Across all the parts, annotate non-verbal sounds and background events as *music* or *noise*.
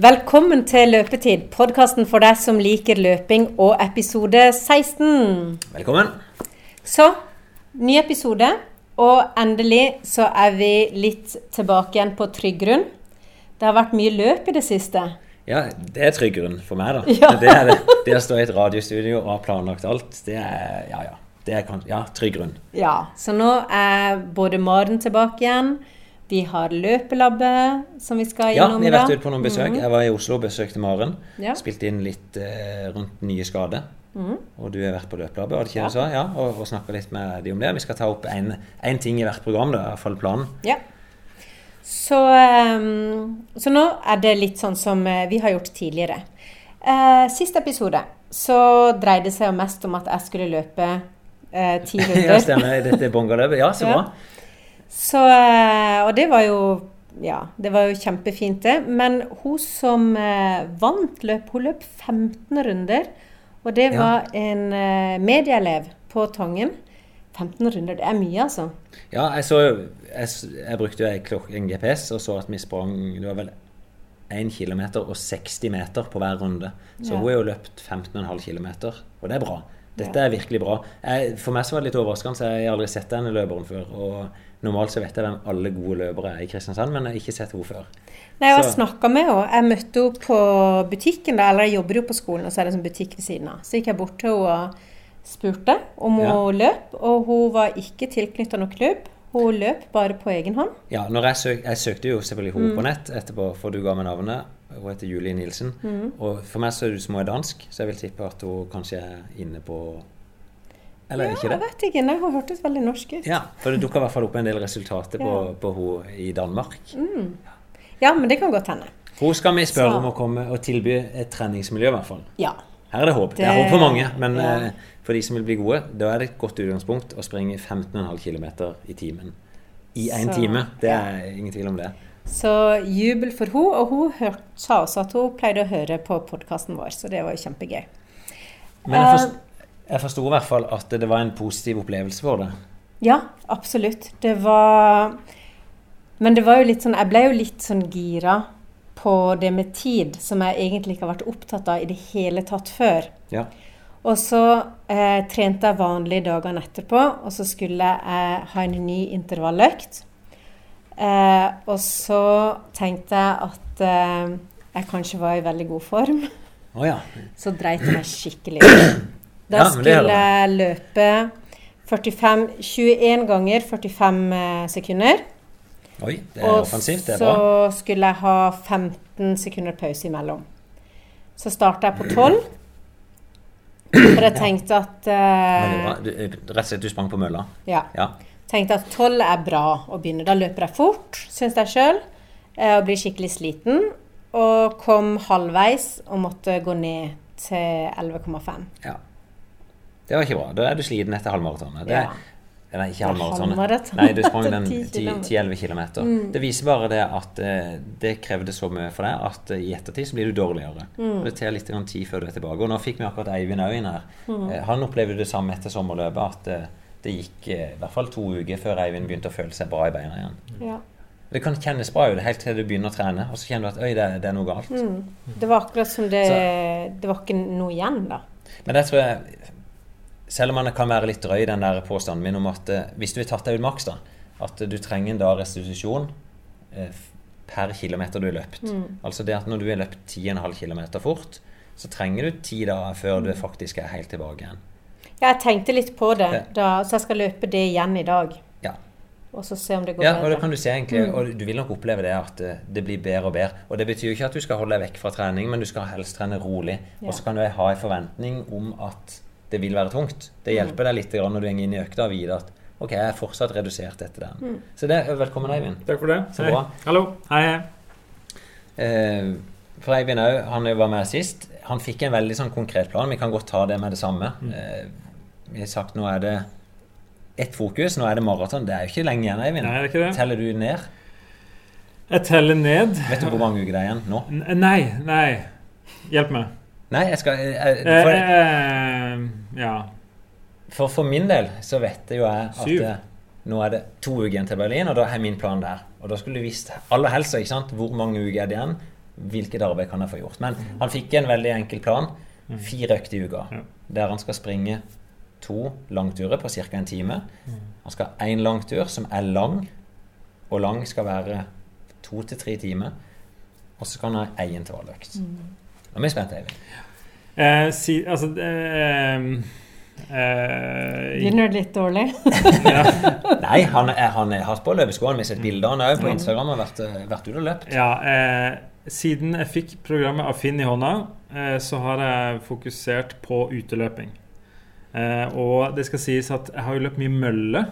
Velkommen til Løpetid, podkasten for deg som liker løping, og episode 16. Velkommen. Så, ny episode, og endelig så er vi litt tilbake igjen på trygg grunn. Det har vært mye løp i det siste. Ja, det er trygg grunn for meg, da. *laughs* Ja. Det er det. Det å stå i et radiostudio og ha planlagt alt, det er ja, ja. Det er ja, trygg grunn. Ja, så nå er både Maren tilbake igjen. Vi har løpelabbet som vi skal Ja, vi har vært ute på noen besøk. Jeg var i Oslo og besøkte Maren. Ja. Spilte inn litt eh, rundt nye skader. Mm. Og du har vært på løpelabbet, og, Ja. Ja, og, og snakka litt med de om det. Vi skal ta opp én ting i hvert program, da, i hvert fall planen. Ja. Så, um, så nå er det litt sånn som eh, vi har gjort tidligere. Uh, siste episode så dreide det seg mest om at jeg skulle løpe eh, ti *laughs* ja, runder. stemmer. Dette er Bongaløpet. Ja, så Ja. bra. Så, eh, og det var jo ja, det var jo kjempefint, det. Men hun som eh, vant løp, hun løp 15 runder. Og det Ja. var en eh, medieelev på Tangen. 15 runder, det er mye, altså. Ja, jeg så Jeg, jeg brukte jo en GPS og så at vi sprang Det var vel 1 km og 60 meter på hver runde. Så Ja. hun har jo løpt 15,5 km, og det er bra. Dette Ja. er virkelig bra. Jeg, for meg så var det litt overraskende, så jeg har aldri sett denne løperen før. Og normalt så vet jeg hvem alle gode løpere er i Kristiansand, men jeg har ikke sett henne før. Nei, jeg snakka med henne. Jeg møtte henne på butikken, da, eller jeg jobber jo på skolen, og så er det en sånn butikk ved siden av. Så gikk jeg bort til henne og spurte om hun Ja. løp, og hun var ikke tilknytta noen klubb. Hun løp bare på egen hånd. Ja, jeg, søk, jeg søkte jo selvfølgelig Mm. henne på nett etterpå, for du ga meg navnet. Hun heter Julie Nilsen. Mm. Og for meg så er hun er dansk, så jeg vil tippe at hun kanskje er inne på Eller ja, ikke det? Jeg vet ikke. Nei, hun hørtes veldig norsk ut. Ja, for det dukka i hvert fall opp en del resultater på, Ja. på henne i Danmark. Ja, men det kan godt hende. Hun skal vi spørre Så- om å komme og tilby et treningsmiljø, i hvert fall. Ja. Her er det håp. Det, er håp for mange, men ja. eh, for de som vil bli gode, da er det et godt utgangspunkt å springe 15,5 km i timen. I én time. Det er ingen tvil om det. Så jubel for hun, Og hun hørte, sa også at hun pleide å høre på podkasten vår, så det var jo kjempegøy. Men jeg, Eh, forst, jeg forsto i hvert fall at det var en positiv opplevelse for deg. Ja, absolutt. Det var Men det var jo litt sånn Jeg ble jo litt sånn gira på det med tid, som jeg egentlig ikke har vært opptatt av i det hele tatt før. Ja. Og så eh, trente jeg vanlige dagene etterpå, og så skulle jeg ha en ny intervalløkt. Eh, og så tenkte jeg at eh, jeg kanskje var i veldig god form. Oh, ja. Så dreit jeg meg skikkelig ut. Da Ja, skulle jeg løpe 45, 21 ganger 45 eh, sekunder. Oi, det er Og offensivt. Det er så skulle jeg ha 15 sekunder pause imellom. Så starta jeg på 12. For jeg tenkte at eh. Du, eh, rett og slett, du sprang på mølla. Ja. Ja. Tenkte at 12 er bra å begynne. Da løper jeg fort, syns jeg sjøl, og blir skikkelig sliten. Og kom halvveis og måtte gå ned til 11,5. ja. Det var ikke bra. Da er du sliten etter halvmaratonet. Det- Ja. Nei, ikke halvmaratonet. halvmaraton. Nei, du sprang *laughs* den 10 kilometer. 10-11 km. Mm. Det viser bare det at eh, det krevde så mye for deg at eh, i ettertid så blir du dårligere. Mm. Det tar litt tid før du er tilbake. Og nå fikk vi akkurat Eivind Øyen her. Mm. Eh, Han opplevde det samme etter sommerløpet, at eh, det gikk i hvert fall to uker før Eivind begynte å føle seg bra i beina igjen. Ja. Det kan kjennes bra ut helt til du begynner å trene, og så kjenner du at øy, det, det er noe galt. Mm. Det var akkurat som det Det var ikke noe igjen, da. Men det tror jeg Selv om han kan være litt drøy, den der påstanden min om at eh, hvis du har tatt deg ut maks, da, at du trenger en da restitusjon eh, per kilometer du har løpt. Mm. Altså det at når du har løpt 10,5 km fort, så trenger du ti dager før du faktisk er helt tilbake igjen. Ja, jeg tenkte litt på det, da, så jeg skal løpe det igjen i dag. Ja. Og så se om det går Ja, og det kan du se egentlig, Mm. og du vil nok oppleve det at eh, det blir bedre og bedre. Og det betyr jo ikke at du skal holde deg vekk fra trening, men du skal helst trene rolig. Ja. Og så kan du ha en forventning om at det vil være tungt. Det Mm. hjelper deg litt når du går inn i økta og vite at ok, jeg er fortsatt redusert etter den. Mm. Så det velkommen, Eivind. Takk for det. Så Hei. bra. Hallo. Hei, hei. Eh, for Eivind òg, han var med sist. Han fikk en veldig sånn konkret plan. Vi kan godt ta det med det samme. Mm. Eh, vi har sagt nå er det ett fokus. Nå er det maraton. Det er jo ikke lenge igjen, Eivind. Nei, det er ikke det. Teller du ned? Jeg teller ned. Vet du hvor mange uker det er igjen nå? N- Nei, nei. Hjelp meg. Nei, jeg skal jeg, Eh, for, eh, ja. for, for min del så vet jo jeg at Syv. eh, nå er det to uker igjen til Berlin, og da er min plan der. Og da skulle du visst aller helst ikke sant, hvor mange uker er det igjen. hvilket arbeid kan jeg få gjort. Men han fikk en veldig enkel plan. Fire økter i uka. Ja. Der han skal springe to langturer på ca. en time. Han skal ha én langtur som er lang, og lang skal være to til tre timer. Og så kan han ha én intervalløkt. Nå er vi spent, Eivind. Eh, si, altså eh, eh, Begynner det litt dårlig? *laughs* Nei, han, han har på løpeskoene. Vi har sett bilder han òg på Instagram. Har vært, eh, vært ute og løpt. Ja, eh, siden jeg fikk programmet av Finn i hånda, eh, så har jeg fokusert på uteløping. Eh, og det skal sies at jeg har jo løpt mye mølle.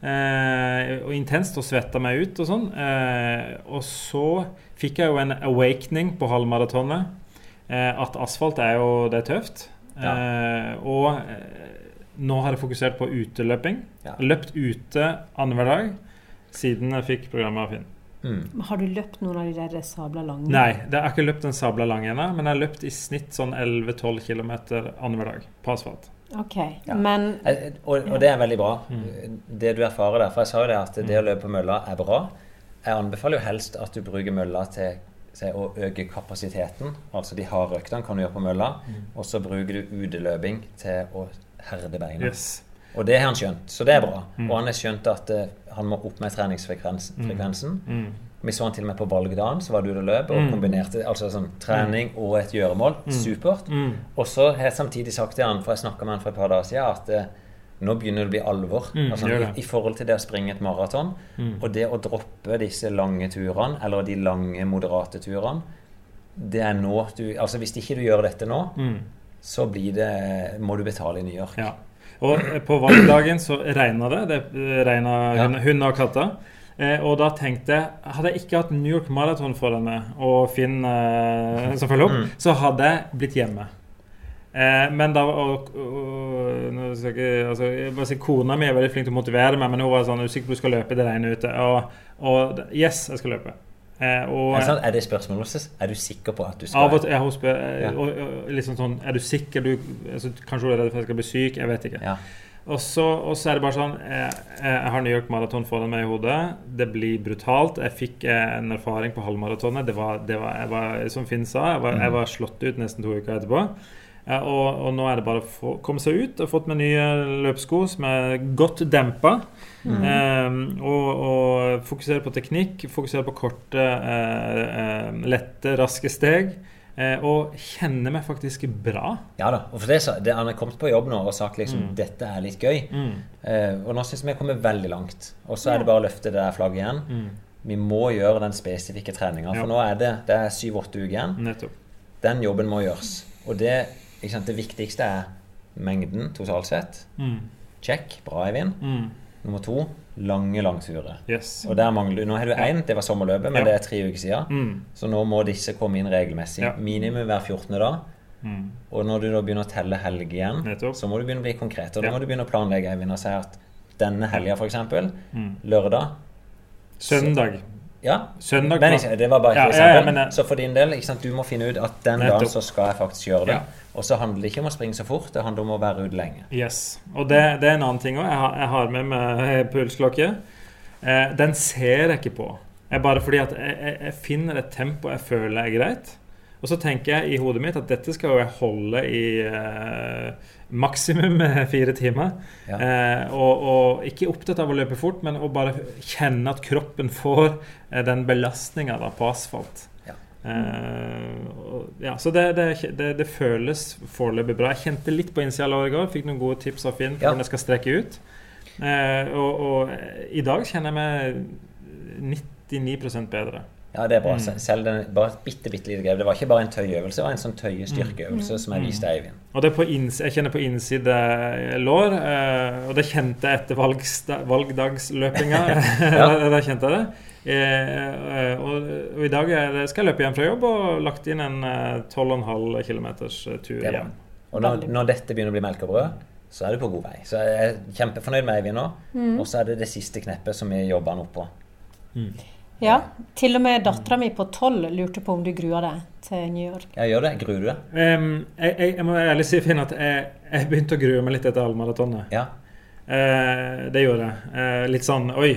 Eh, og intenst og svetta meg ut og sånn. Eh, og så fikk jeg jo en awakening på halvmaratonet. Eh, at asfalt er jo det er tøft. Eh, og eh, nå har jeg fokusert på uteløping. Ja. Løpt ute annenhver dag siden jeg fikk programmet av Finn. Mm. Har du løpt noen av de der sabla lange? Nei, jeg har ikke løpt en sabla lang ennå, men jeg har løpt i snitt sånn 11-12 km annenhver dag på asfalt. Ok, Ja. men Eh, Og, og det er veldig bra, det du erfarer der. For jeg sa jo det at det å løpe på mølla er bra. Jeg anbefaler jo helst at du bruker mølla til si, å øke kapasiteten. Altså de harde øktene kan du gjøre på mølla. Og så bruker du uteløping til å herde beina. Yes. Og det har han skjønt, så det er bra. Og han har skjønt at uh, han må opp med treningsfrekvensen. Mm. Vi så han til og med på valgdagen, så var du ute og løp og Mm. kombinerte altså sånn trening og et gjøremål. Supert. Mm. Og så har jeg samtidig sagt til han, for jeg snakka med han for et par dager siden, at eh, nå begynner det å bli alvor. Mm, altså, i. I forhold til det å springe et maraton, Mm. og det å droppe disse lange turene, eller de lange, moderate turene, det er nå du Altså hvis ikke du gjør dette nå, Mm. så blir det, må du betale i New York. Ja. Og eh, på valgdagen så regna det. Det regna Ja. hund- og katter. Eh, og da tenkte jeg Hadde jeg ikke hatt New York Marathon foran meg og Finn eh, som følger opp, Mm. så hadde jeg blitt hjemme. Eh, men da og, og, nå skal jeg altså, jeg bare si, Kona mi er veldig flink til å motivere meg, men hun var sånn Er du sikker på du skal løpe i det regnet ute? Og, og yes, jeg skal løpe. Eh, og, Er, det sant? er det spørsmålet hennes? Er du sikker på at du skal Av og til jeg, spør, eh, Ja. og, og, liksom sånn Er du sikker? Du, altså, kanskje hun er redd for at jeg skal bli syk? Jeg vet ikke. Ja. Og så, er det bare sånn Jeg, jeg har New York Marathon foran meg i hodet. Det blir brutalt. Jeg fikk eh, en erfaring på halvmaratonet. Det var, det var, jeg var, som Finn sa, jeg var, jeg var slått ut nesten to uker etterpå. Ja, og, og nå er det bare å få, komme seg ut. Jeg har fått meg nye løpssko som er godt dempa. Eh, og, og fokusere på teknikk, fokusere på korte, eh, eh, lette, raske steg. Eh, og kjenne meg faktisk bra. Ja da. Og for det, så- det, han har kommet på jobb nå og sagt liksom dette er litt gøy. Mm. Eh, og nå syns vi jeg kommer veldig langt. Og så er det bare å løfte det der flagget igjen. Mm. Vi må gjøre den spesifikke treninga. Ja. For nå er det det er syv-åtte uker igjen. Nettopp. Den jobben må gjøres. Og det, sant, det viktigste er mengden totalt sett. Mm. Check. Bra, Eivind. Mm. Nummer to lange langturer. Yes. Og der mangler Nå har du én, det var sommerløpet, men Ja. det er tre uker siden. Mm. Så nå må disse komme inn regelmessig. Ja. Minimum hver 14. dag. Mm. Og når du da begynner å telle helg igjen, Nettopp. så må du begynne å bli konkret. Og da Ja. må du begynne å planlegge, Eivind, og si at denne helga, f.eks., Mm. lørdag Søndag. Ja, Søndag men ikke, det var bare et eksempel. ja, men så for din del, sant, du må finne ut at den dagen så skal jeg faktisk gjøre det. Og så handler det ikke om å springe så fort, det handler om å være ute lenge. Yes. Og det, det er en annen ting òg. Jeg, har- jeg har med meg pulsklokke. Eh, den ser jeg ikke på. Jeg bare fordi at jeg, jeg, jeg finner et tempo jeg føler er greit. Og så tenker jeg i hodet mitt at dette skal jeg holde i eh, maksimum fire timer. Ja. Eh, og, og ikke opptatt av å løpe fort, men å bare kjenne at kroppen får eh, den belastninga på asfalt. Ja. Eh, og, ja, så det, det, det, det føles foreløpig bra. Jeg kjente litt på innsida av låret i går. Fikk noen gode tips av Finn på Ja. hvordan jeg skal strekke ut. Eh, og, og i dag kjenner jeg meg 99% bedre. Ja, det er bra. Mm. Selv den, bare et bitte, bitte lite grep. Det var ikke bare en tøyøvelse, det var en sånn tøyestyrkeøvelse som jeg viste Eivind. Og det er på inns jeg kjenner på innside lår, eh, og det kjente jeg etter valgdagsløpinga. *laughs* *laughs* valgdagsløpinga. da kjente jeg det. Eh, og, og i dag det, skal jeg løpe hjem fra jobb og lagt inn en eh, 12,5 km tur hjem. Og når, når dette begynner å bli melk og brød, så er du på god vei. Så jeg er kjempefornøyd med Eivind nå. Og så er det det siste kneppet som vi jobber han opp på. Ja. Til og med dattera mi på tolv lurte på om du grua deg til New York. Jeg gjør det. Gruer du deg? Um, jeg, jeg, jeg må ærlig si Finn, at jeg, jeg begynte å grue meg litt etter halvmaratonet. Ja. Uh, det gjorde jeg. Uh, litt sånn Oi,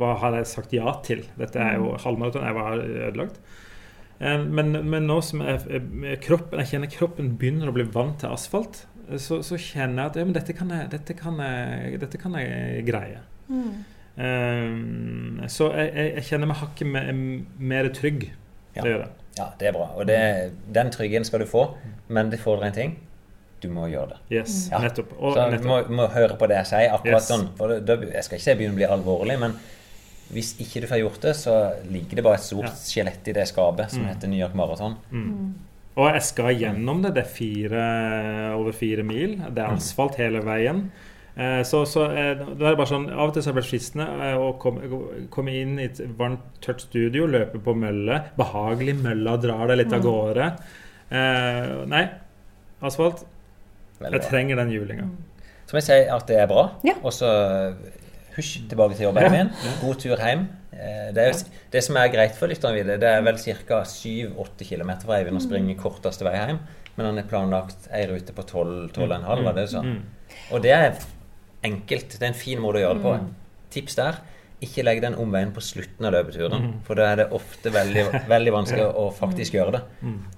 hva har jeg sagt ja til? Dette er jo halvmaraton. Jeg var ødelagt. Eh, Men, men nå som jeg, kroppen, jeg kjenner kroppen begynner å bli vant til asfalt, så, så kjenner jeg at ja, men dette, kan jeg, dette, kan jeg, dette kan jeg greie. Eh, så jeg, jeg, kjenner meg hakket mer, trygg. Ja. Det gjør jeg. Ja, det er bra. Og det, den tryggheten skal du få, men det fordrer en ting. Du må gjøre det. Yes, Ja. nettopp. Og Så du må, må høre på det jeg sier. akkurat Yes. sånn. For det, jeg skal ikke si det begynner å bli alvorlig, men hvis ikke du får gjort det, så ligger det bare et stort Ja. skjelett i det skapet som Mm. heter New York Marathon. Og jeg skal gjennom det. Det er fire, over fire mil. Det er asfalt hele veien. Eh, Så, så eh, det er bare sånn, Av og til så har det vært fristende eh, å komme, komme inn i et varmt, tørt studio, løpe på mølle. Behagelig. Mølla drar deg litt av gårde. Eh, nei, asfalt. Jeg trenger den julinga. Så må jeg si at det er bra. Ja. Og så husj tilbake til jobben min. God tur hjem. Eh, Det, er, det som er greit for lytterne videre, det er vel ca. 7-8 km fra Eivind å springe korteste vei hjem. Men han er planlagt ei rute på 12-12,5, var det du sa. Mm. Og det er enkelt. Det er en fin måte å gjøre det på. Tips der. Ikke legg den omveien på slutten av løpeturen, for da er det ofte veldig, veldig vanskelig *laughs* å faktisk gjøre det.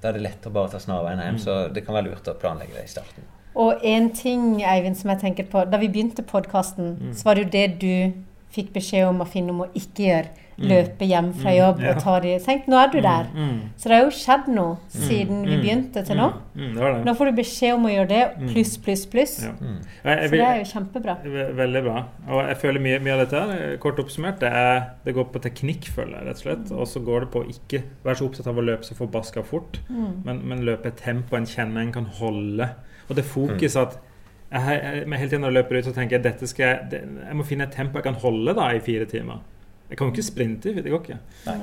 Da er det lettere å bare ta snarveien hjem, så det kan være lurt å planlegge det i starten. Og en ting, Eivind, som jeg tenker på Da vi begynte podkasten, så var det jo det du fikk beskjed om å finne om å ikke gjøre. Løpe hjem fra jobb og ta de Tenk, nå er du der. Mm. Så det har jo skjedd noe siden vi begynte til nå. Mm. Nå får du beskjed om å gjøre det, pluss, pluss, pluss. Ja. Mm. Så det er jo kjempebra. Veldig bra. Og jeg føler mye, mye av dette her, kort oppsummert, det, er, det går på teknikk, føler jeg, rett og slett. Og så går det på å ikke være så opptatt av å løpe så forbaska fort, men, men løpe et tempo en kjenner en kan holde. Og det fokus at jeg, jeg, jeg, Hele tiden når jeg løper ut, så tenker jeg dette skal jeg, jeg må finne et tempo jeg kan holde da i fire timer. Jeg kan jo ikke sprinte, det går ikke.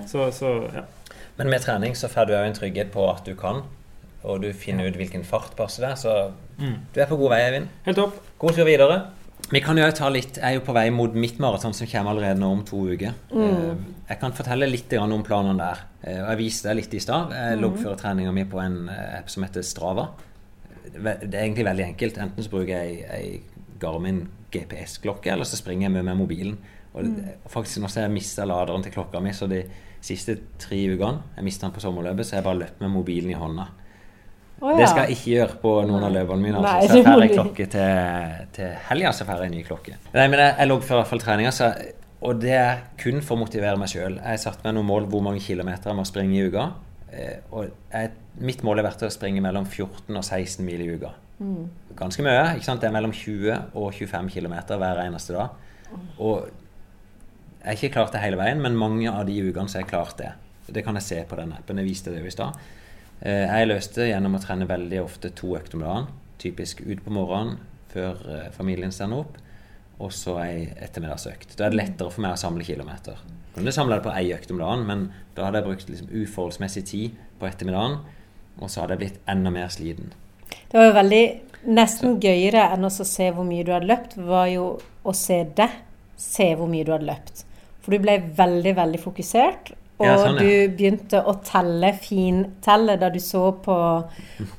Så, så ja. Men med trening så får du òg en trygghet på at du kan, og du finner ut hvilken fart passer deg. Så Mm. du er på god vei, Eivind. Helt topp. God tur videre. Vi kan jo ta litt, Jeg er jo på vei mot mitt maraton, som kommer allerede nå om to uker. Mm. Jeg kan fortelle litt om planene der. Eh, og Jeg viste deg litt i stad. Jeg loggfører treninga mi på en eh, app som heter Strava. Det er egentlig veldig enkelt. Enten så bruker jeg ei Garmin GPS-klokke, eller så springer jeg med med mobilen. Og det- faktisk nå har jeg mista laderen til klokka mi, så de siste tre ukene Jeg mista den på sommerløpet, så jeg bare løpt med mobilen i hånda. Å, Det skal jeg ikke gjøre på noen av løpene mine. Nei, Altså. Så det jeg får ei klokke til, til helga, så får jeg en ny klokke. Nei, men jeg, jeg loggfører i hvert fall treninga, så- og det er kun for å motivere meg sjøl. Jeg har satt meg noen mål hvor mange kilometer jeg må springe i uka. Eh, Og jeg, mitt mål har vært å springe mellom 14 og 16 mil i uka. Ganske mye. ikke sant? Det er mellom 20 og 25 km hver eneste dag. Og jeg har ikke klart det hele veien, men mange av de ukene så har jeg klart det. Det kan jeg se på den appen. Jeg viste det jo i stad. Eh, Jeg løste det gjennom å trene veldig ofte to økter om dagen. Typisk ut på morgenen før eh, familien stender opp, og så ei ettermiddagsøkt. Da er det lettere for meg å samle kilometer. Jeg kunne samle det på ei økt om dagen, men da hadde jeg brukt liksom uforholdsmessig tid på ettermiddagen, og så hadde jeg blitt enda mer sliten. Det var jo veldig Nesten gøyere enn å se hvor mye du hadde løpt, var jo å se deg se hvor mye du hadde løpt. For du ble veldig, veldig fokusert. Og Ja, sånn, ja. du begynte å telle fintelle da du så på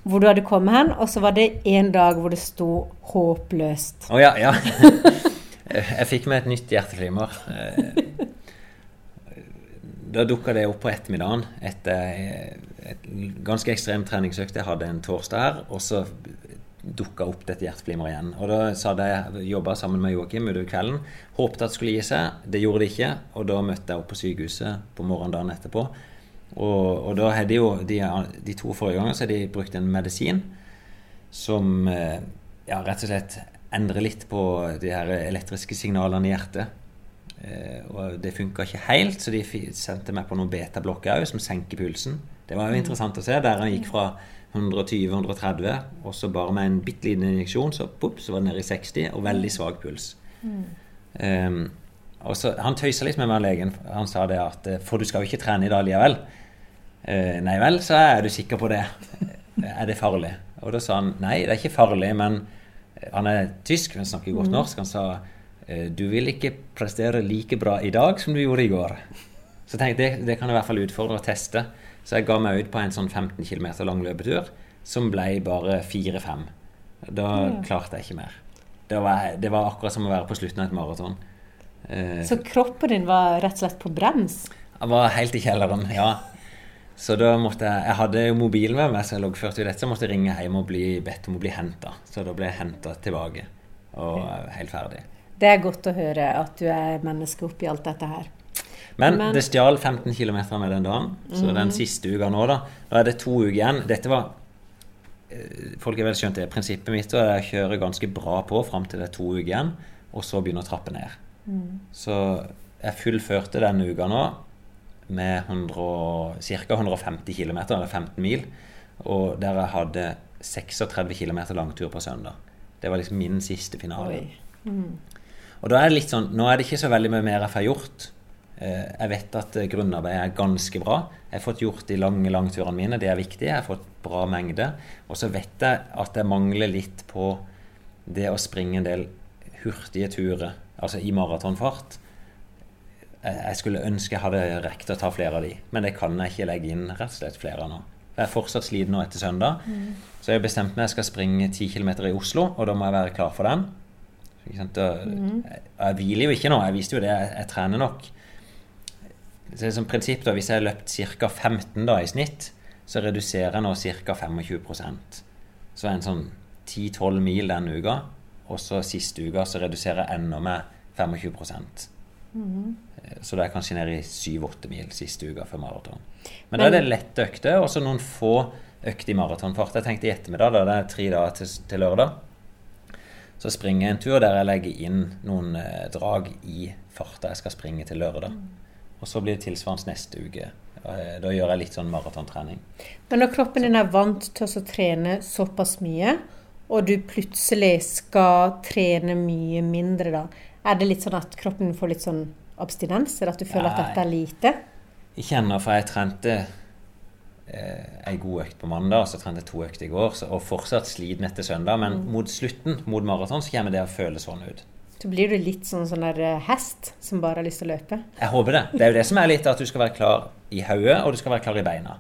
hvor du hadde kommet hen. Og så var det en dag hvor det sto 'håpløst'. Å ja, ja. *laughs* Jeg fikk meg et nytt hjerteflimmer. Eh, Da dukka det opp på ettermiddagen etter et ganske ekstrem treningsøkt jeg hadde en torsdag her. Og så dukka opp dette hjerteflimeret igjen. Og da sa jeg jobba sammen med Joakim utover kvelden. Håpet at det skulle gi seg. Det gjorde det ikke. Og da møtte jeg opp på sykehuset på morgendagen etterpå. Og, og da hadde jo de, de to forrige ganger så hadde de brukt en medisin som eh, ja, rett og slett endrer litt på de her elektriske signalene i hjertet. Eh, og det funka ikke helt, så de sendte meg på noen betablokker òg, som senker pulsen. Det var jo interessant å se, der han gikk fra 120-130, og så bare med en bitte liten injeksjon, så, pop, så var det nede i 60, og veldig svak puls. Um, og så, Han tøysa litt med meg, legen. Han sa det at eh, For du skal jo ikke trene i dag likevel. Uh, nei vel, så er du sikker på det. er det farlig? Og da sa han nei, det er ikke farlig, men eh, han er tysk, men snakker godt norsk. Han sa eh, du vil ikke prestere like bra i dag som du gjorde i går. Så jeg, det, det kan i hvert fall utfordre og teste. Så jeg ga meg ut på en sånn 15 km lang løpetur som ble bare 4-5. Da klarte jeg ikke mer. Det var, det var akkurat som å være på slutten av et maraton. Eh, Så kroppen din var rett og slett på brems. jeg var helt i kjelleren, ja. Så da måtte jeg Jeg hadde jo mobilen med meg, så jeg loggførte jo dette. Så jeg måtte ringe hjem og bli bedt om å bli henta. Så da ble jeg henta tilbake. Og helt ferdig. Det er godt å høre at du er menneske oppi alt dette her. Men, Men- det stjal 15 km med den dagen. Så den siste uka nå, da Da er det to uker igjen. Dette var eh, Folk har vel skjønt det. Prinsippet mitt er å kjøre ganske bra på fram til det er to uker igjen, og så begynne å trappe ned. Så jeg fullførte denne uka nå med ca. 150 km, eller 15 mil. Og der jeg hadde 36 km langtur på søndag. Det var liksom min siste finale. Mm. Og da er det litt sånn Nå er det ikke så veldig mye mer jeg får gjort. Eh, Jeg vet at eh, grunnarbeidet er ganske bra. Jeg har fått gjort de lange langturene mine. Det er viktig. Jeg har fått bra mengde. Og så vet jeg at jeg mangler litt på det å springe en del hurtige turer, altså i maratonfart. Jeg skulle ønske jeg hadde rekt å ta flere av de, men det kan jeg ikke legge inn rett og slett flere nå. Jeg er fortsatt sliten nå etter søndag, så jeg har bestemt meg jeg skal springe 10 km i Oslo, og da må jeg være klar for den. Jeg, jeg hviler jo ikke nå, jeg viste jo det, jeg, jeg trener nok. Så det er som prinsipp da, Hvis jeg har løpt ca. 15 da i snitt, så reduserer jeg nå ca. 25% Så en sånn 10-12 mil den uka, og så siste uka så reduserer jeg enda med 25 Eh, Så da er jeg kanskje nede i 7-8 mil siste uka før maraton. Men, da er det lette økter, og så noen få økter i maratonfart. Jeg tenkte i ettermiddag, da det er tre dager til, til lørdag, så springer jeg en tur der jeg legger inn noen eh, drag i farta jeg skal springe til lørdag. Og så blir det tilsvarende neste uke. Eh, Da gjør jeg litt sånn maratontrening. Men når kroppen din er vant til å trene såpass mye, og du plutselig skal trene mye mindre, da, er det litt sånn at kroppen får litt sånn abstinens? Eller At du føler at dette er lite? Jeg kjenner, for jeg trente eh, ei god økt på mandag, så trente jeg to økter i går, så, og fortsatt sliten etter søndag. Men mot slutten, mot maraton, så kommer det å føles sånn ut. Så blir du litt sånn, sånn der eh, hest som bare har lyst til å løpe. Jeg håper det. Det er jo det som er litt at du skal være klar i hodet, og du skal være klar i beina.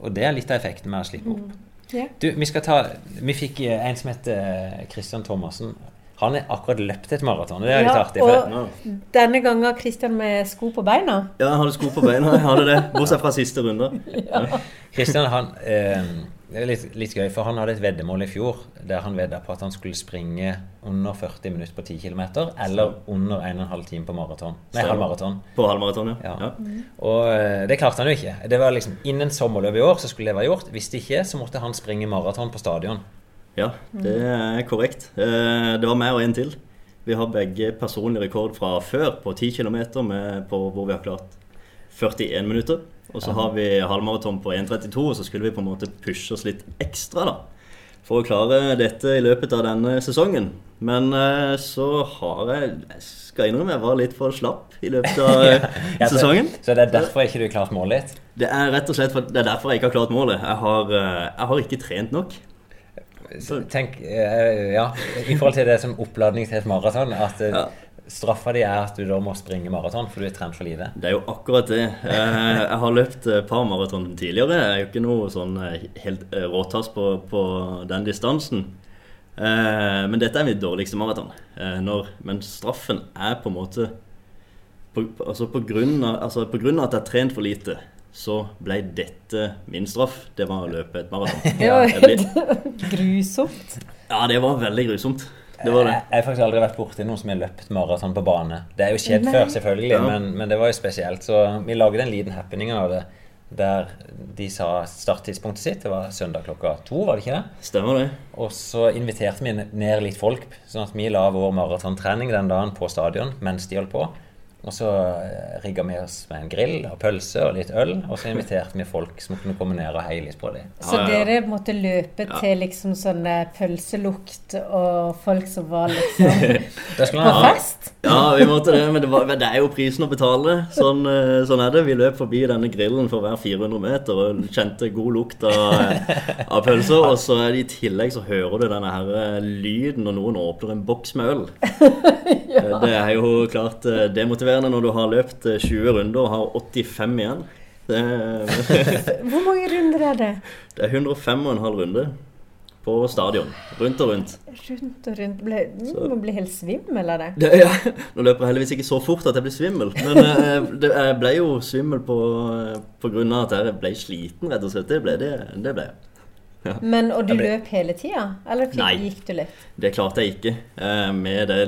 Og det er litt av effekten med å slippe opp. Ja. Du, vi skal ta Vi fikk eh, en som heter Christian Thomassen. Han har akkurat løpt et maraton. Det er litt Ja, artig. For og denne gangen har Christian med sko på beina. Ja, han hadde sko på beina. Jeg hadde det. Bortsett fra siste runde. Christian han, eh, det er litt, litt gøy, for han hadde et veddemål i fjor der han vedda på at han skulle springe under 40 minutter på 10 km, eller under 1 12 time på maraton. Nei, halvmaraton. På halvmaraton, ja. Ja. ja. Og eh, det klarte han jo ikke. Det var liksom Innen sommerløpet i år så skulle det være gjort. Hvis det ikke, så måtte han springe maraton på stadion. Ja, det er korrekt. Eh, Det var meg og en til. Vi har begge personlig rekord fra før på 10 km hvor vi har klart 41 minutter. Og så har vi halvmaraton på 1,32, og så skulle vi på en måte pushe oss litt ekstra da, for å klare dette i løpet av denne sesongen. Men eh, så har jeg Jeg skal innrømme jeg var litt for slapp i løpet av *laughs* eh, Ja, sesongen. Så det er derfor ikke du har klart målet ditt. Det er rett og slett for, det er derfor jeg ikke har klart målet. Jeg har, eh, jeg har ikke trent nok. Tenk, eh, ja, I forhold til det som oppladning til et maraton, at eh, Ja. straffa di er at du da må springe maraton for du er trent for lite. Det er jo akkurat det. Eh, Jeg har løpt et par maraton tidligere. Jeg er jo ikke noe sånn helt råtass på, på den distansen. Men dette er mitt dårligste maraton. Men straffen er på en måte på, på- altså på, grunn av, altså på grunn av at jeg har trent for lite, så ble dette min straff. Det var å løpe et maraton. *laughs* Helt grusomt. Ja, det var veldig grusomt. Det var det. Jeg jeg har faktisk aldri vært borti noen som har løpt maraton på bane. Det er jo skjedd før, selvfølgelig, Ja. men, men det var jo spesielt. Så vi lagde en liten happening av det. Der de sa starttidspunktet sitt. Det var søndag klokka to, var det ikke det? Stemmer det. Og så inviterte vi ned litt folk, sånn at vi la vår maratontrening den dagen på stadion mens de holdt på. Og så eh, rigga vi oss med en grill og pølse og litt øl, og så inviterte vi folk som kunne komme ned og heie litt på dem. Så dere måtte løpe Ja. til liksom sånn eh, pølselukt og folk som var liksom *laughs* på fest? Ja, vi måtte det, men det, var, det er jo prisen å betale. Sånn, eh, sånn er det. Vi løp forbi denne grillen for hver 400 meter og kjente god lukt av, av pølser. Og så er det i tillegg så hører du denne her eh, lyden når noen åpner en boks med øl. *laughs* Eh, Det er jo klart eh, demotiverende når du har løpt eh, 20 runder og har 85 igjen. *laughs* Hvor mange runder er det? det er 105,5 runde på stadion. Rundt og rundt. Rundt og rundt. Ble, må bli helt svimmel av det. Det, ja, nå løper jeg heldigvis ikke så fort at jeg blir svimmel, men eh, det, jeg ble jo svimmel på, på grunn av at jeg ble sliten, rett og slett. Det ble det. det ble. jeg. Men, og du ble- løp hele tida? Eller Nei. gikk du litt? Det klarte jeg ikke. Eh, Med det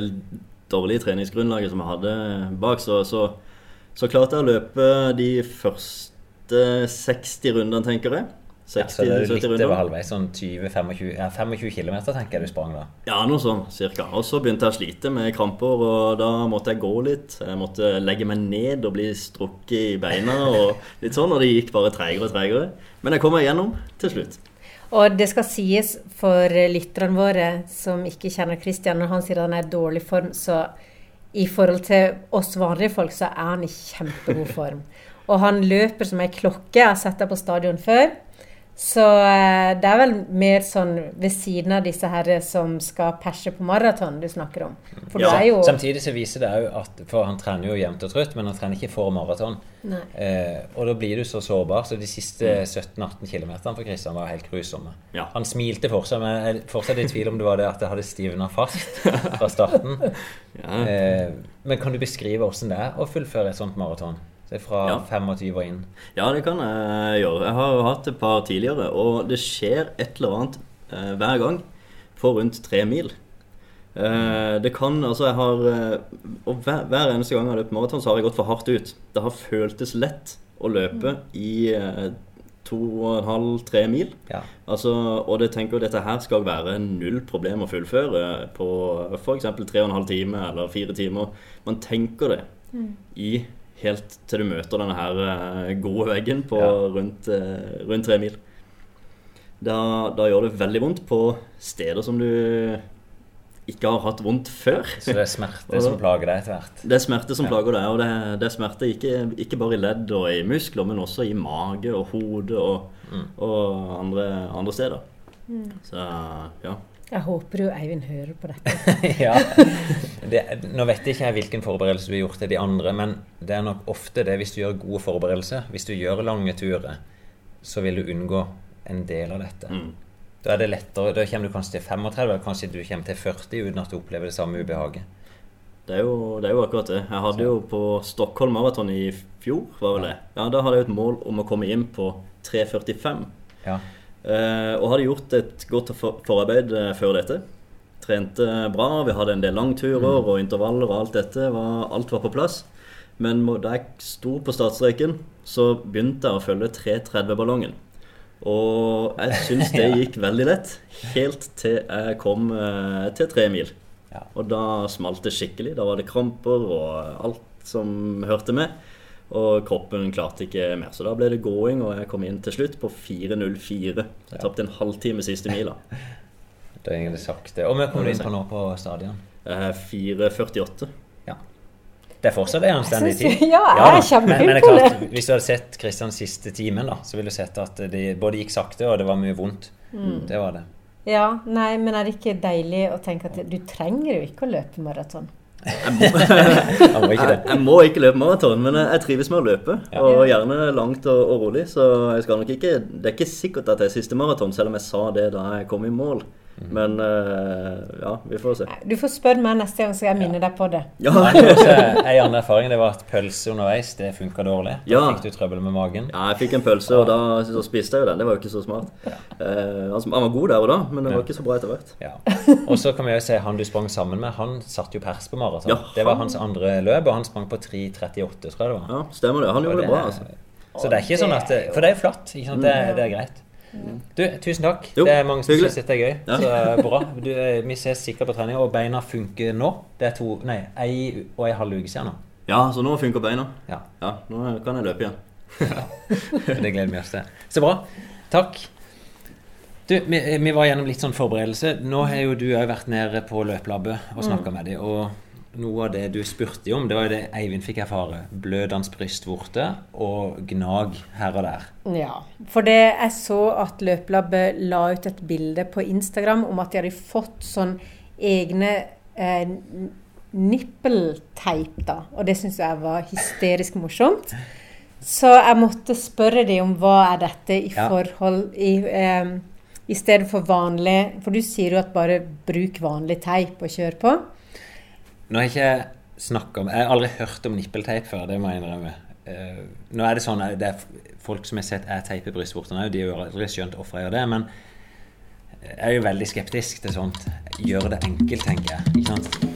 dårlige treningsgrunnlaget som jeg hadde bak, så, så, så klarte jeg å løpe de første 60 rundene, tenker jeg. Ja, så 60-70 litt over halvveis. Sånn 20-25 ja, 25 km tenker jeg du sprang da. Ja, noe sånn cirka. Og så begynte jeg å slite med kramper, og da måtte jeg gå litt. Jeg måtte legge meg ned og bli strukket i beina og litt sånn, og det gikk bare tregere og tregere. Men jeg kom meg gjennom til slutt. Og det skal sies for lytterne våre som ikke kjenner Christian, når han sier han er i dårlig form, så i forhold til oss vanlige folk, så er han i kjempegod form. Og han løper som ei klokke. Jeg har sett deg på stadion før. Så eh, det er vel mer sånn ved siden av disse herre som skal perse på maraton du snakker om. For Ja, er Samtidig så viser det òg at For han trener jo jevnt og trutt, men han trener ikke for maraton. Eh, og da blir du så sårbar. Så de siste 17-18 km for Kristian var helt grusomme. Ja. Han smilte fortsatt, men jeg er fortsatt i tvil om det var det at det hadde stivna fast fra starten. *laughs* Ja. Eh, men kan du beskrive åssen det er å fullføre et sånt maraton? Så fra Ja. 25 og inn. Ja, det kan jeg gjøre. Jeg har jo hatt et par tidligere, og det skjer et eller annet eh, hver gang for rundt tre mil. Eh, det kan altså jeg har eh, Og hver, hver eneste gang jeg har løpt maraton, så har jeg gått for hardt ut. Det har føltes lett å løpe i eh, to og en halv, tre mil. Ja. Altså, og det tenker at dette her skal være null problem å fullføre på f.eks. tre og en halv time eller fire timer. Man tenker det i helt til du møter denne her eh, gode veggen på Ja. rundt, eh, rundt tre mil. Da, da gjør det veldig vondt på steder som du ikke har hatt vondt før. Så det er smerte som *laughs* plager deg etter hvert. Det er smerte som Ja. plager deg, og det, det er smerte ikke, ikke bare i ledd og i muskler, men også i mage og hode og, Mm. og andre, andre steder. Mm. Så ja. Jeg håper jo Eivind hører på dette. *laughs* ja. Det, nå vet jeg ikke jeg hvilken forberedelse du har gjort til de andre, men det er nok ofte det hvis du gjør gode forberedelser. Hvis du gjør lange turer, så vil du unngå en del av dette. Mm. Da er det lettere, da kommer du kanskje til 35, eller kanskje du kommer til 40 uten at du opplever det samme ubehaget. Det er, jo, det er jo akkurat det. Jeg hadde jo på Stockholm Marathon i fjor, var vel det. Ja, Da hadde jeg jo et mål om å komme inn på 3.45. Ja. Eh, og hadde gjort et godt forarbeid eh, før dette. Trente bra, vi hadde en del langturer og intervaller og alt dette. Var, alt var på plass. Men da jeg sto på startstreken, så begynte jeg å følge 3.30-ballongen. Og jeg syns det *laughs* gikk veldig lett, helt til jeg kom eh, til tre mil. Ja. Og da smalt det skikkelig. Da var det kramper og alt som hørte med. Og kroppen klarte ikke mer. Så da ble det gåing, og jeg kom inn til slutt på 4.04. Så jeg tapte en halvtime siste mila. Da *laughs* er det sakte. Og vi kommer inn på nå på stadion. Eh, 4.48. Ja. Det er fortsatt en anstendig tid. ja, jeg er det er kjempeimponert. hvis du hadde sett Kristians siste timen, da, så ville du sett at det både gikk sakte, og det var mye vondt. Mm. Det var det. Ja, nei, men er det ikke deilig å tenke at du trenger jo ikke å løpe maraton? *laughs* Han må. Jeg, jeg må ikke løpe maraton, men jeg, jeg trives med å løpe. Og gjerne langt og, og rolig. Så jeg skal nok ikke Det er ikke sikkert at det er siste maraton, selv om jeg sa det da jeg kom i mål. Mhm. Men eh, ja, vi får se. Du får spørre meg neste gang, så jeg minner deg på det. Ja, En annen erfaring det var at pølse underveis det funka dårlig. Da Ja. fikk du trøbbel med magen. Ja, jeg fikk en pølse, og da så spiste jeg jo den. Det var jo ikke så smart. Eh, altså, han var god der og da, men det var ikke så bra etter hvert. Ja. Og så kan vi jo se han du sprang sammen med. Han satte jo pers på maraton. Ja, Det var hans andre løp, og han sprang på 3.38, tror jeg det var. Ja, stemmer det. Han gjorde det det bra, altså. Så det er ikke sånn at det, For det er jo flatt. Ikke sant? Det, det er greit. Du, tusen takk. Jo, det er mange som syns dette er gøy. Ja. Så eh, bra. Du, eh, vi ses sikkert på trening, og beina funker nå. Det er to Nei, ei og ei halv uke siden nå. Ja, så nå funker beina. Ja. Ja, nå kan jeg løpe igjen. Det gleder vi oss til. Så bra. Takk. Du, vi, vi var gjennom litt sånn forberedelse. Nå har jo du òg vært nede på løpelabbet og snakka med dem. Og noe av det du spurte om, det var jo det Eivind fikk erfare. Blødende brystvorte og gnag her og der. Ja, for det jeg så at Løpelabbet la ut et bilde på Instagram om at de hadde fått sånn egne eh, nippelteip, da. Og det syns jeg var hysterisk morsomt. Så jeg måtte spørre dem om hva er dette i Ja. forhold i, eh, i stedet for vanlig For du sier jo at bare bruk vanlig teip og kjør på. Nå har jeg ikke snakket om Jeg har aldri hørt om nippelteip før, det må jeg innrømme. Eh, nå er det sånn det er folk som har sett jeg teiper brystvortene òg, de har aldri skjønt hvorfor jeg gjør det. Men jeg er jo veldig skeptisk til sånt. Gjør det enkelt, tenker jeg. Ikke sant?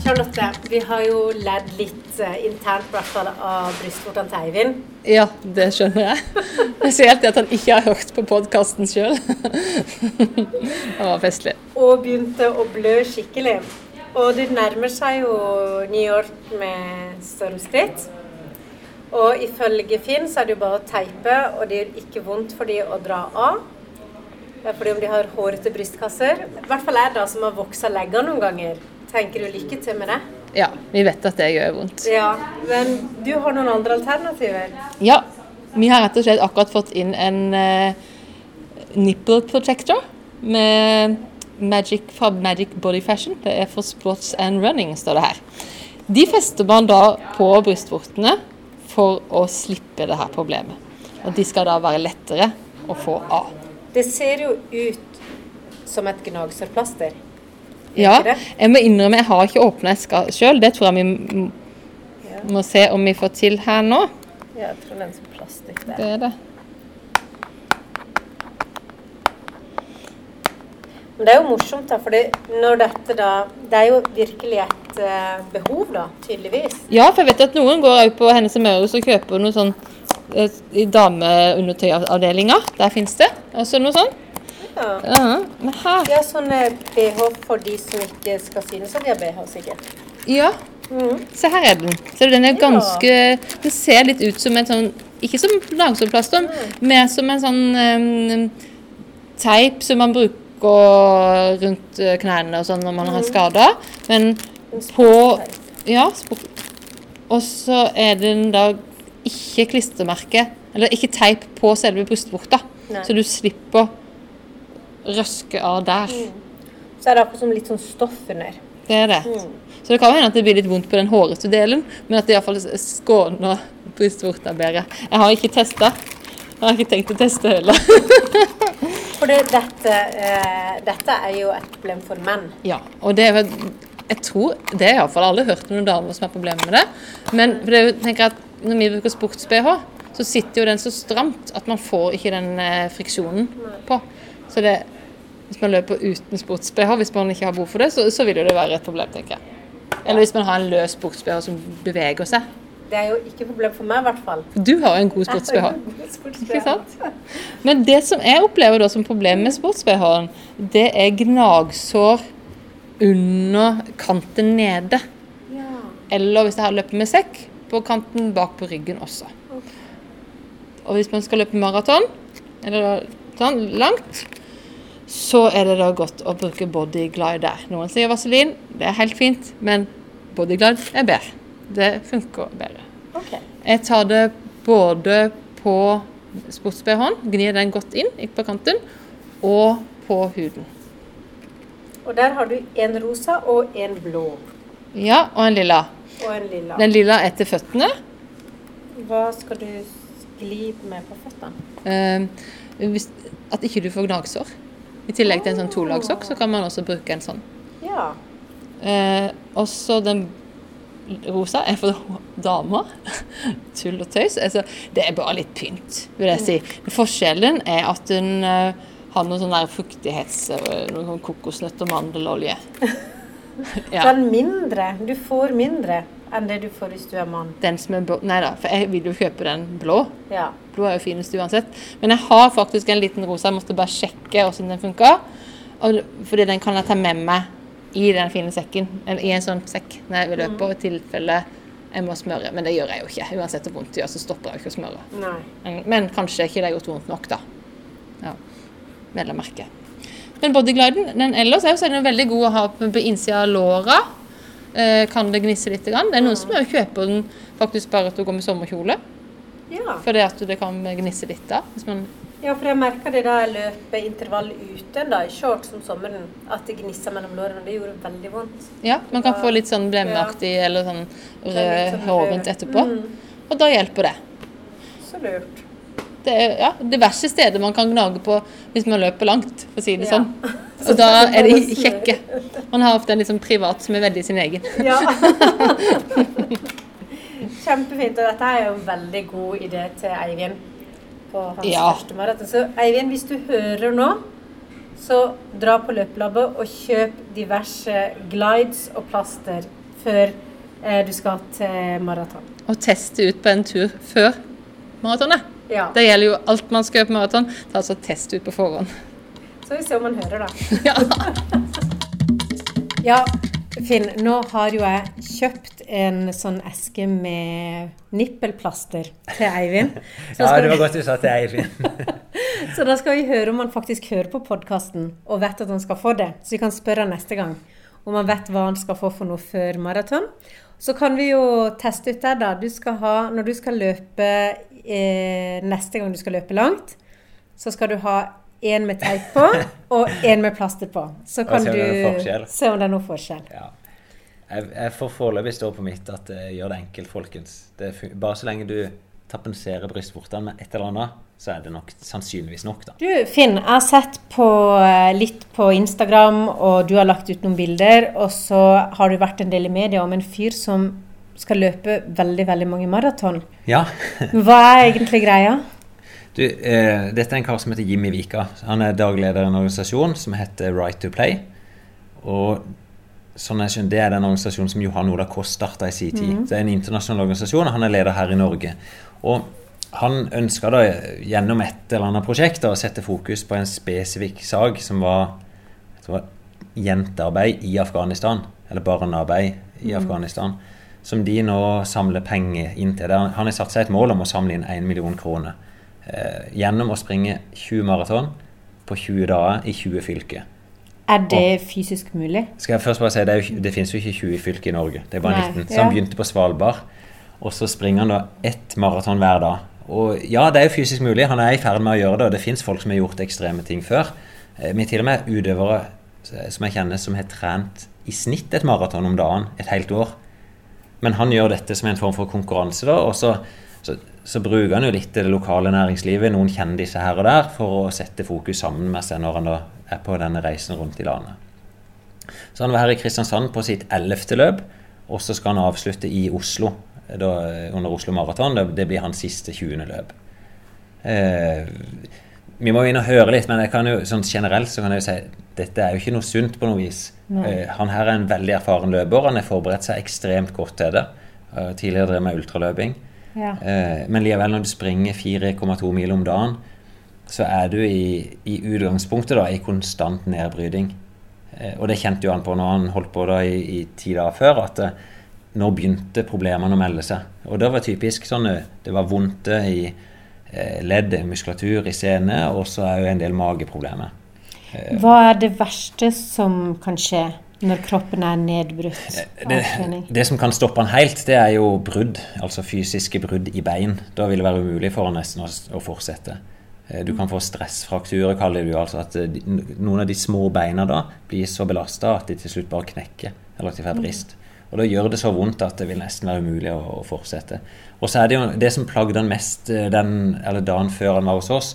Charlotte, vi har jo ledd litt eh, internt i hvert fall av brystvortene til Eivind. Ja, det skjønner jeg. Spesielt at han ikke har hørt på podkasten sjøl. *laughs* det var festlig. Og begynte å blø skikkelig. Og det nærmer seg jo New York med stormskritt. Og ifølge Finn så er det jo bare å teipe, og det gjør ikke vondt for de å dra av. Det er fordi om de har hårete brystkasser. I hvert fall jeg da som har voksa legger noen ganger. Tenker du lykke til med det? Ja, vi vet at det gjør vondt. Ja, Men du har noen andre alternativer? Ja, vi har rett og slett akkurat fått inn en uh, nipple protector med Magic fra Magic Body Fashion. Det er for sports and running, står det her. De fester man da på brystvortene for å slippe det her problemet. Og de skal da være lettere å få av. Det ser jo ut som et gnagsårplaster. Ja, jeg må innrømme jeg har ikke åpna eska sjøl. Det tror jeg vi må se om vi får til her nå. Ja, jeg tror det er en sånn plastikk der. Det er det. Men det er jo morsomt, da, for når dette da Det er jo virkelig et uh, behov, da, tydeligvis. Ja, for jeg vet at noen går òg på Hennes og Møres og kjøper noe sånn uh, i dameundertøyavdelinga. Der fins det altså noe sånn. Ja. Ja, men her ja, sånne BH for de som ikke skal synes at de har BH, sikkert. Ja. Mm. Se her er den. Så den er Ja. Den ser litt ut som en sånn Ikke som langsårplaster, mer som en sånn um, teip som man bruker rundt eh, knærne og sånn når man har skader. Men på Ja. Og så er den da ikke klistremerke, eller ikke teip på selve brystvorta. Så du slipper røske av der. Så er det akkurat som litt sånn stoff under. Det er det. Så det kan hende at det blir litt vondt på den hårete delen, men at det iallfall skåner brystvorta bedre. Jeg har ikke testa. Jeg har ikke tenkt å teste heller. *laughs* For det, dette, uh, dette er jo et problem for menn. Ja, og det er vel Jeg tror Det har iallfall alle hørt noen damer som har problemer med det. Men for det, er tenker jeg at når vi bruker sports-BH, så sitter jo den så stramt at man får ikke den eh, friksjonen på. Så det hvis man løper uten sports-BH, hvis man ikke har behov for det, så, så vil jo det være et problem, tenker jeg. Eller hvis man har en løs sports-BH som beveger seg. Det er jo ikke problem for meg, i hvert fall. Du har en god sports-BH. *laughs* Men det som jeg opplever da som problem med sports-BH-en, det er gnagsår under kanten nede. Ja. Eller hvis jeg har løpt med sekk, på kanten bak på ryggen også. Og hvis man skal løpe maraton, eller sånn langt, så er det da godt å bruke bodyglide der. Noen sier vaselin, det er helt fint, men bodyglide er bedre. Det funker bedre. Okay. Jeg tar det både på sports-BH-en, gnir den godt inn på kanten, og på huden. Og der har du en rosa og en blå. Ja, og en lilla. Og en lilla. Den lilla er til føttene. Hva skal du skli med på føttene? Eh, at ikke du får gnagsår. I tillegg til en sånn tolagssokk, så kan man også bruke en sånn. Ja. Eh, også den rosa er for damer. Tull og tøys. Altså, det er bare litt pynt, vil jeg si. Forskjellen er at hun uh, har noe sånn der fuktighets... eh, Noe sånn kokosnøtt og mandelolje. *laughs* Ja. den mindre. Du får mindre enn det du får hvis du er mann. Den som er blå Nei da, for jeg vil jo kjøpe den blå. Ja. Blå er jo finest uansett. Men jeg har faktisk en liten rosa. Jeg måtte bare sjekke hvordan den funka. Fordi den kan jeg ta med meg i den fine sekken. Eller i en sånn sekk når jeg vil løpe, i tilfelle jeg må smøre. Men det gjør jeg jo ikke. Uansett hvor vondt det gjør, så stopper jeg ikke å smøre. Nei. Men, men kanskje ikke det har gjort vondt nok, da. Ja. Å merke. Men bodygliden den ellers er jo den veldig god å ha på innsida av låra. Eh, kan det gnisse litt. Grann. Det er noen som jo kjøper den faktisk bare til å gå med sommerkjole. Ja. Fordi at det kan gnisse litt da. Hvis man, ja, for jeg merka det da jeg løp intervall ute da, i shorts om sommeren, at det gnissa mellom lårene. Det gjorde veldig vondt. ja, man kan få litt sånn blemmeaktig eller sånn rød sånn rundt etterpå. Mm. Og da hjelper det. Så lurt. Det er ja, diverse steder man kan gnage på hvis man løper langt, for å si det Ja. sånn. *laughs* Og da er de kjekke. Man har ofte en liksom privat som er veldig sin egen. Ja. *laughs* Kjempefint. Og dette er jo en veldig god idé til Eivind på hans Ja. første maraton. Så Eivind, hvis du hører nå, så dra på løpelabbet og kjøp diverse glides og plaster før eh, du skal til maraton. Og teste ut på en tur før maratonet. Ja. Det gjelder jo alt man skal gjøre på maraton. Ta altså test ut på forhånd. Så vi ser om man hører, da. Ja. *laughs* Ja, Finn, nå har jo jeg kjøpt en sånn eske med nippelplaster til Eivind. Ja, det var godt du sa til Eivind. *laughs* så da skal vi høre om han faktisk hører på podkasten og vet at han skal få det. Så vi kan spørre han neste gang om han vet hva han skal få for noe før maraton. Så kan vi jo teste ut det, da. Du skal ha, når du skal løpe eh, neste gang du skal løpe langt, så skal du ha én med teip på og én med plaster på. Så kan du se om det er noe forskjell. Ja. Jeg, jeg får foreløpig stå på mitt at jeg gjør det enkelt, folkens. Det bare så lenge du tapenserer brystvortene med et eller annet, så er det nok sannsynligvis nok, da. Du, Finn, jeg har sett på, eh, litt på Instagram, og du har lagt ut noen bilder. Og så har du vært en del i media om en fyr som skal løpe veldig, veldig mange maraton. Ja. Hva er egentlig greia? Du, eh, dette er en kar som heter Jimmy Vika. Han er dagleder i en organisasjon som heter Right to Play. Og sånn jeg skjønner, det er den organisasjonen som Johan Ola Kåss starta i sin tid. Det er en internasjonal organisasjon, og han er leder her i Norge. Og han ønska da gjennom et eller annet prosjekt da, å sette fokus på en spesifikk sak som var, var jentearbeid i Afghanistan. Eller barnearbeid i Afghanistan. Som de nå samler penger inn til. Han har satt seg et mål om å samle inn 1 million kroner. Eh, gjennom å springe 20 maraton på 20 dager i 20 fylker. Er det fysisk mulig? Skal jeg først bare si, Det, jo, det finnes jo ikke 20 fylker i Norge, det er bare Nei, 19. Så ja. han begynte på Svalbard, og så springer han da ett maraton hver dag. Og ja, det er jo fysisk mulig, han er i ferd med å gjøre det, og det fins folk som har gjort ekstreme ting før. Eh, Vi til og med utøvere eh, som jeg kjenner som har trent i snitt et maraton om dagen et helt år. Men han gjør dette som en form for konkurranse, da, og så, så, så bruker han jo litt det lokale næringslivet, noen kjendiser her og der, for å sette fokus sammen med seg når han da er på denne reisen rundt i landet. Så han var her i Kristiansand på sitt ellevte løp, og så skal han avslutte i Oslo da, under Oslo Maraton. Det, blir hans siste 20. løp. Eh, vi må inn og høre litt, men jeg kan jo, sånn generelt så kan jeg jo si dette er jo ikke noe sunt på noe vis. Eh, han her er en veldig erfaren løper. Han har forberedt seg ekstremt godt til det. Eh, tidligere drev med ultraløping. Ja. Eh, men likevel, når du springer 4,2 mil om dagen, så er du i, i utgangspunktet da, i konstant nedbryting. Eh, og det kjente jo han på når han holdt på da i, i ti dager før, at eh, nå begynte problemene å melde seg. Og det var typisk sånn Det var vondt i ledd, muskulatur, i sene, og så er jo en del mageproblemer. Hva er det verste som kan skje når kroppen er nedbrutt av Det, det som kan stoppe han helt, det er jo brudd. Altså fysiske brudd i bein. Da vil det være umulig for han nesten å, å fortsette. Eh, Du kan få stressfrakturer, kaller du altså at eh, noen av de små beina da blir så belasta at de til slutt bare knekker, eller at de får brist. Og da gjør det så vondt at det vil nesten være umulig å, å fortsette. Og så er det jo det som plagde han mest eh, den, eller dagen før han var hos oss,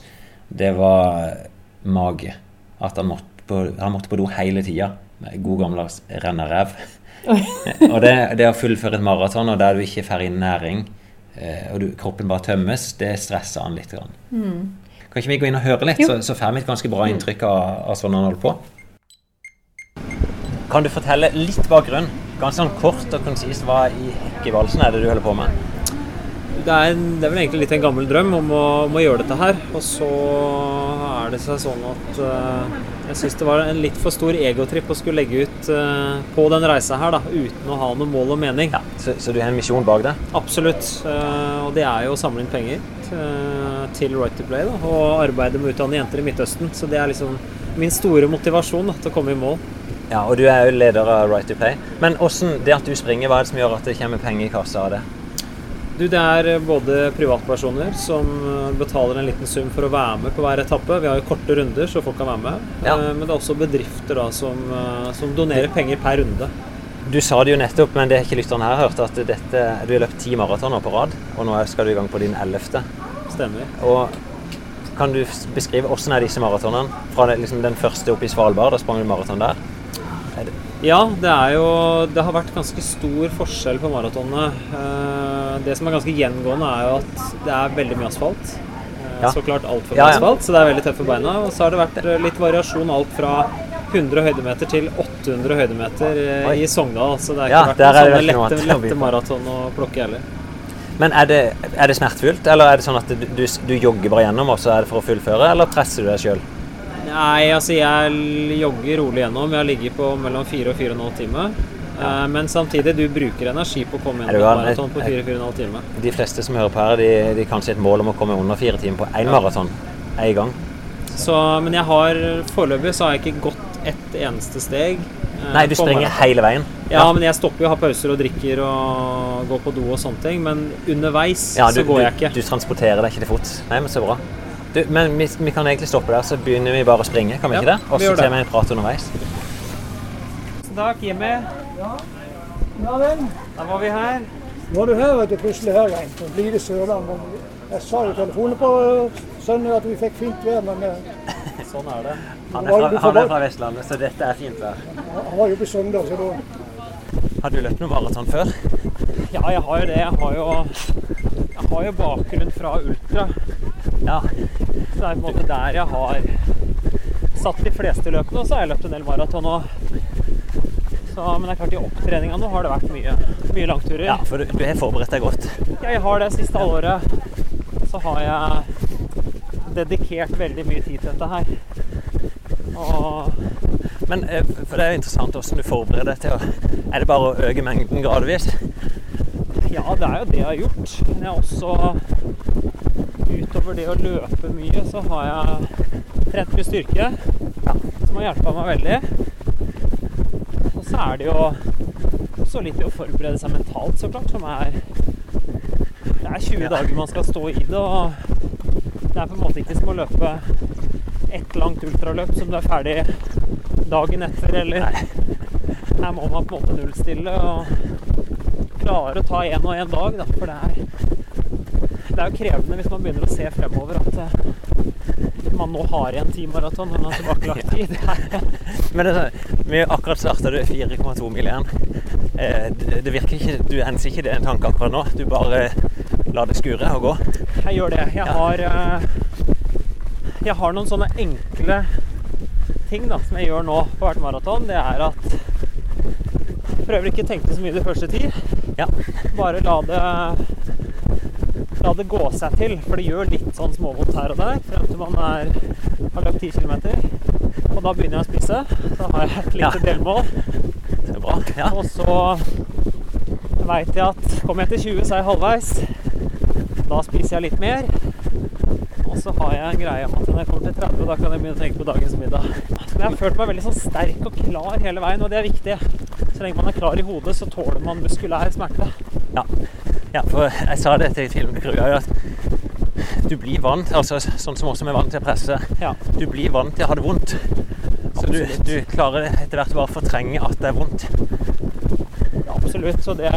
det var eh, mage. At han måtte på, han måtte på do hele tida. God gammeldags renneræv. *laughs* *laughs* og det, det å fullføre et maraton og der du ikke får inn næring, eh, og du, kroppen bare tømmes, det stresser han litt. Grann. Kan ikke vi gå inn og høre litt, Jo. så, så får vi et ganske bra inntrykk av, av sånn han holder på? Kan du fortelle litt bakgrunn? Ganske sånn kort og konsist hva i hekkevalsen er det du holder på med? Det er, det er vel egentlig litt en gammel drøm om å, om å gjøre dette her. Og så er det seg sånn at uh, jeg syns det var en litt for stor egotripp å skulle legge ut uh, på den reisa her da, uten å ha noe mål og mening. Ja, så, så du har en misjon bak det? Absolutt. Uh, og det er jo å samle inn penger til Right to Play da, og arbeide med å utdanne jenter i Midtøsten. Så det er liksom min store motivasjon da, til å komme i mål. Ja, og du er jo leder av Right to Play. Men hvordan, det at du springer, hva er det som gjør at det kommer penger i kassa av det? Du, Det er eh, både privatpersoner som eh, betaler en liten sum for å være med på hver etappe. Vi har jo korte runder, så folk kan være med. Ja. Eh, Men det er også bedrifter da, som, som donerer penger per runde. Du sa det jo nettopp, men det har ikke lytterne her hørt, at dette, du har løpt ti maratoner på rad, og nå skal du i gang på din ellevte. Stemmer. Og Kan du beskrive hvordan er disse maratonene? Fra det, liksom, den første oppe i Svalbard, da sprang du maraton der. Ja, det er jo Det har vært ganske stor forskjell på maratonene. Eh, Det som er ganske gjengående, er jo at det er veldig mye asfalt. Eh, Ja. Så klart altfor mye Ja, ja. asfalt, så det er veldig tøft for beina. Og så har det vært eh, litt variasjon alt fra 100 høydemeter til 800 høydemeter Oi. i Sogndal. Så det har Ja, ikke vært er noen sånne lette, lette maraton å plukke heller. Men er det, er det smertefullt, eller er det sånn at du, du, du jogger bare gjennom, og så er det for å fullføre, eller presser du deg sjøl? Nei, altså jeg jogger rolig gjennom. Jeg ligger på mellom fire og 4,5 timer. Eh, Men samtidig, du bruker energi på å komme gjennom en maraton på 4-4,5 timer. De fleste som hører på her, de, de kan se et mål om å komme under fire timer på én maraton. En gang. Så, men jeg har foreløpig så har jeg ikke gått ett eneste steg. eh, Nei, du springer maraton. hele veien. Ja, men jeg stopper jo, har pauser og drikker og går på do og sånne ting. Men underveis Ja, du, så går jeg du, ikke. du transporterer deg ikke til fots. Nei, men så bra. Du, men vi, vi kan egentlig stoppe der, så begynner vi bare å springe, kan vi Ja, ikke det? Og så tar vi en prat underveis. Takk, Jimmy. Ja vel. Da var vi her. Nå er du her, vet du, plutselig her igjen. På blide Sørland. Jeg sa jo i telefonen på øh, søndag at vi fikk fint vær, men øh, Sånn er det. Han er, fra, han er fra Vestlandet, så dette er fint vær. han var jo på søndag, så da Har du løpt noe maraton før? Ja, jeg har jo det. Jeg har jo, jeg har jo bakgrunn fra ultra. Ja. Så det er på en måte der jeg har satt de fleste løpene, og så har jeg løpt en del maraton òg. Men det er klart i opptreninga nå har det vært mye, mye langturer. ja, for du, har forberedt deg godt. Ja, jeg har det siste halvåret. Så har jeg dedikert veldig mye tid til dette her. Og Men eh, for det er jo interessant hvordan du forbereder deg til å Er det bare å øke mengden gradvis? ja, det er jo det jeg har gjort. Men jeg har også Utover det å løpe mye, så har jeg trent mye styrke. Som har hjulpet meg veldig. Så er det jo også litt i å forberede seg mentalt, så klart, som er Det er 20 dager man skal stå i det, og det er på en måte ikke som å løpe ett langt ultraløp som du er ferdig dagen etter, eller Her må man på en måte nullstille og klare å ta én og én dag, da, for det er det er jo krevende hvis man begynner å se fremover at eh, man nå har igjen ti maraton men har tilbakelagt *laughs* tid. *laughs* Men det, sånn, vi har akkurat starta 4,2 mil igjen. Eh, det, det virker ikke Du enser ikke det en tanke akkurat nå. Du bare lar det skure og gå. Jeg gjør det. Jeg har, eh, jeg har noen sånne enkle ting da, som jeg gjør nå på hvert maraton. Det er at jeg prøver ikke å tenke så mye de første ti. Ja. Bare la det La det gå seg til, for det gjør litt sånn småvondt her og der frem til man er, har løpt 10 km. Da begynner jeg å spise. Så har jeg et lite Ja. delmål. Det bra. Ja. Og så veit jeg at kommer jeg til 20, så er jeg halvveis. Da spiser jeg litt mer. Og så har jeg en greie om at når jeg kommer til 30, da kan jeg begynne å tenke på dagens middag. Men jeg har følt meg veldig sånn sterk og klar hele veien, og det er viktig. Så lenge man er klar i hodet, så tåler man muskulær smerte. Ja. ja, for jeg sa det til filmkrua at du blir vant, altså sånn som også vi er vant til å presse, Ja. du blir vant til å ha det vondt. Så du, du klarer etter hvert bare å fortrenge at det er vondt. Ja, absolutt. Så det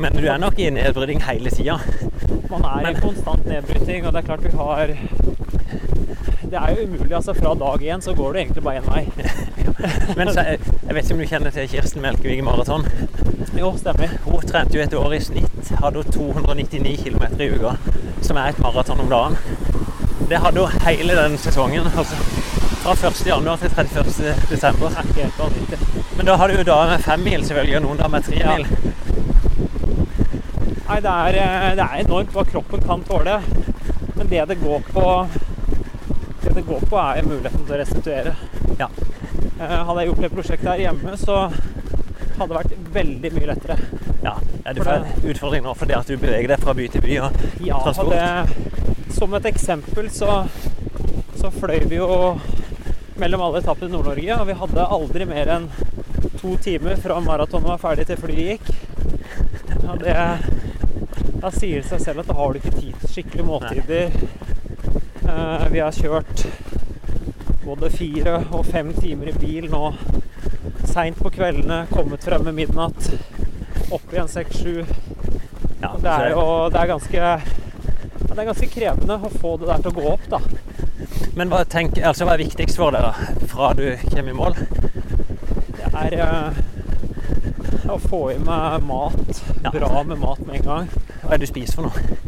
Men du er nok i nedbryting hele tida. Man er i konstant nedbryting, og det er klart vi har Det er jo umulig. altså Fra dag én så går det egentlig bare én vei. *laughs* Men så, jeg, jeg vet ikke om du kjenner til Kirsten Melkevig Maraton? Jo, stemmer. Hun trente jo et år i snitt. Hadde hun 299 km i uka, som er et maraton om dagen. Det hadde jo hele den sesongen. altså Fra 1. januar til 31. desember. Er ikke helt vanvittig. Men da har du jo dager med fem mil, selvfølgelig, og noen dager med tre Ja. mil. Nei, det er, eh, det er enormt hva kroppen kan tåle. Men det det går på Det det går på, er muligheten til å restituere. Ja. Eh, Hadde jeg gjort det prosjektet her hjemme, så hadde vært veldig mye lettere. ja. Er du for en utfordring nå fordi at du beveger deg fra by til by og Ja, transport? det, som et eksempel så, så fløy vi jo mellom alle etappene i Nord-Norge, og vi hadde aldri mer enn to timer fra maratonet var ferdig til flyet gikk. Og det, da sier det seg selv at da har du ikke tid til skikkelige måltider. Uh, vi har kjørt både fire og fem timer i bil nå seint på kveldene, kommet frem med midnatt, opp igjen seks-sju. Ja, Det er jo det er ganske, det er ganske krevende å få det der til å gå opp, da. Men hva, tenk, altså, hva er viktigst for deg da, fra du kommer i mål? Det er eh, å få i meg mat. Bra med mat med en gang. Hva er det du spiser for noe?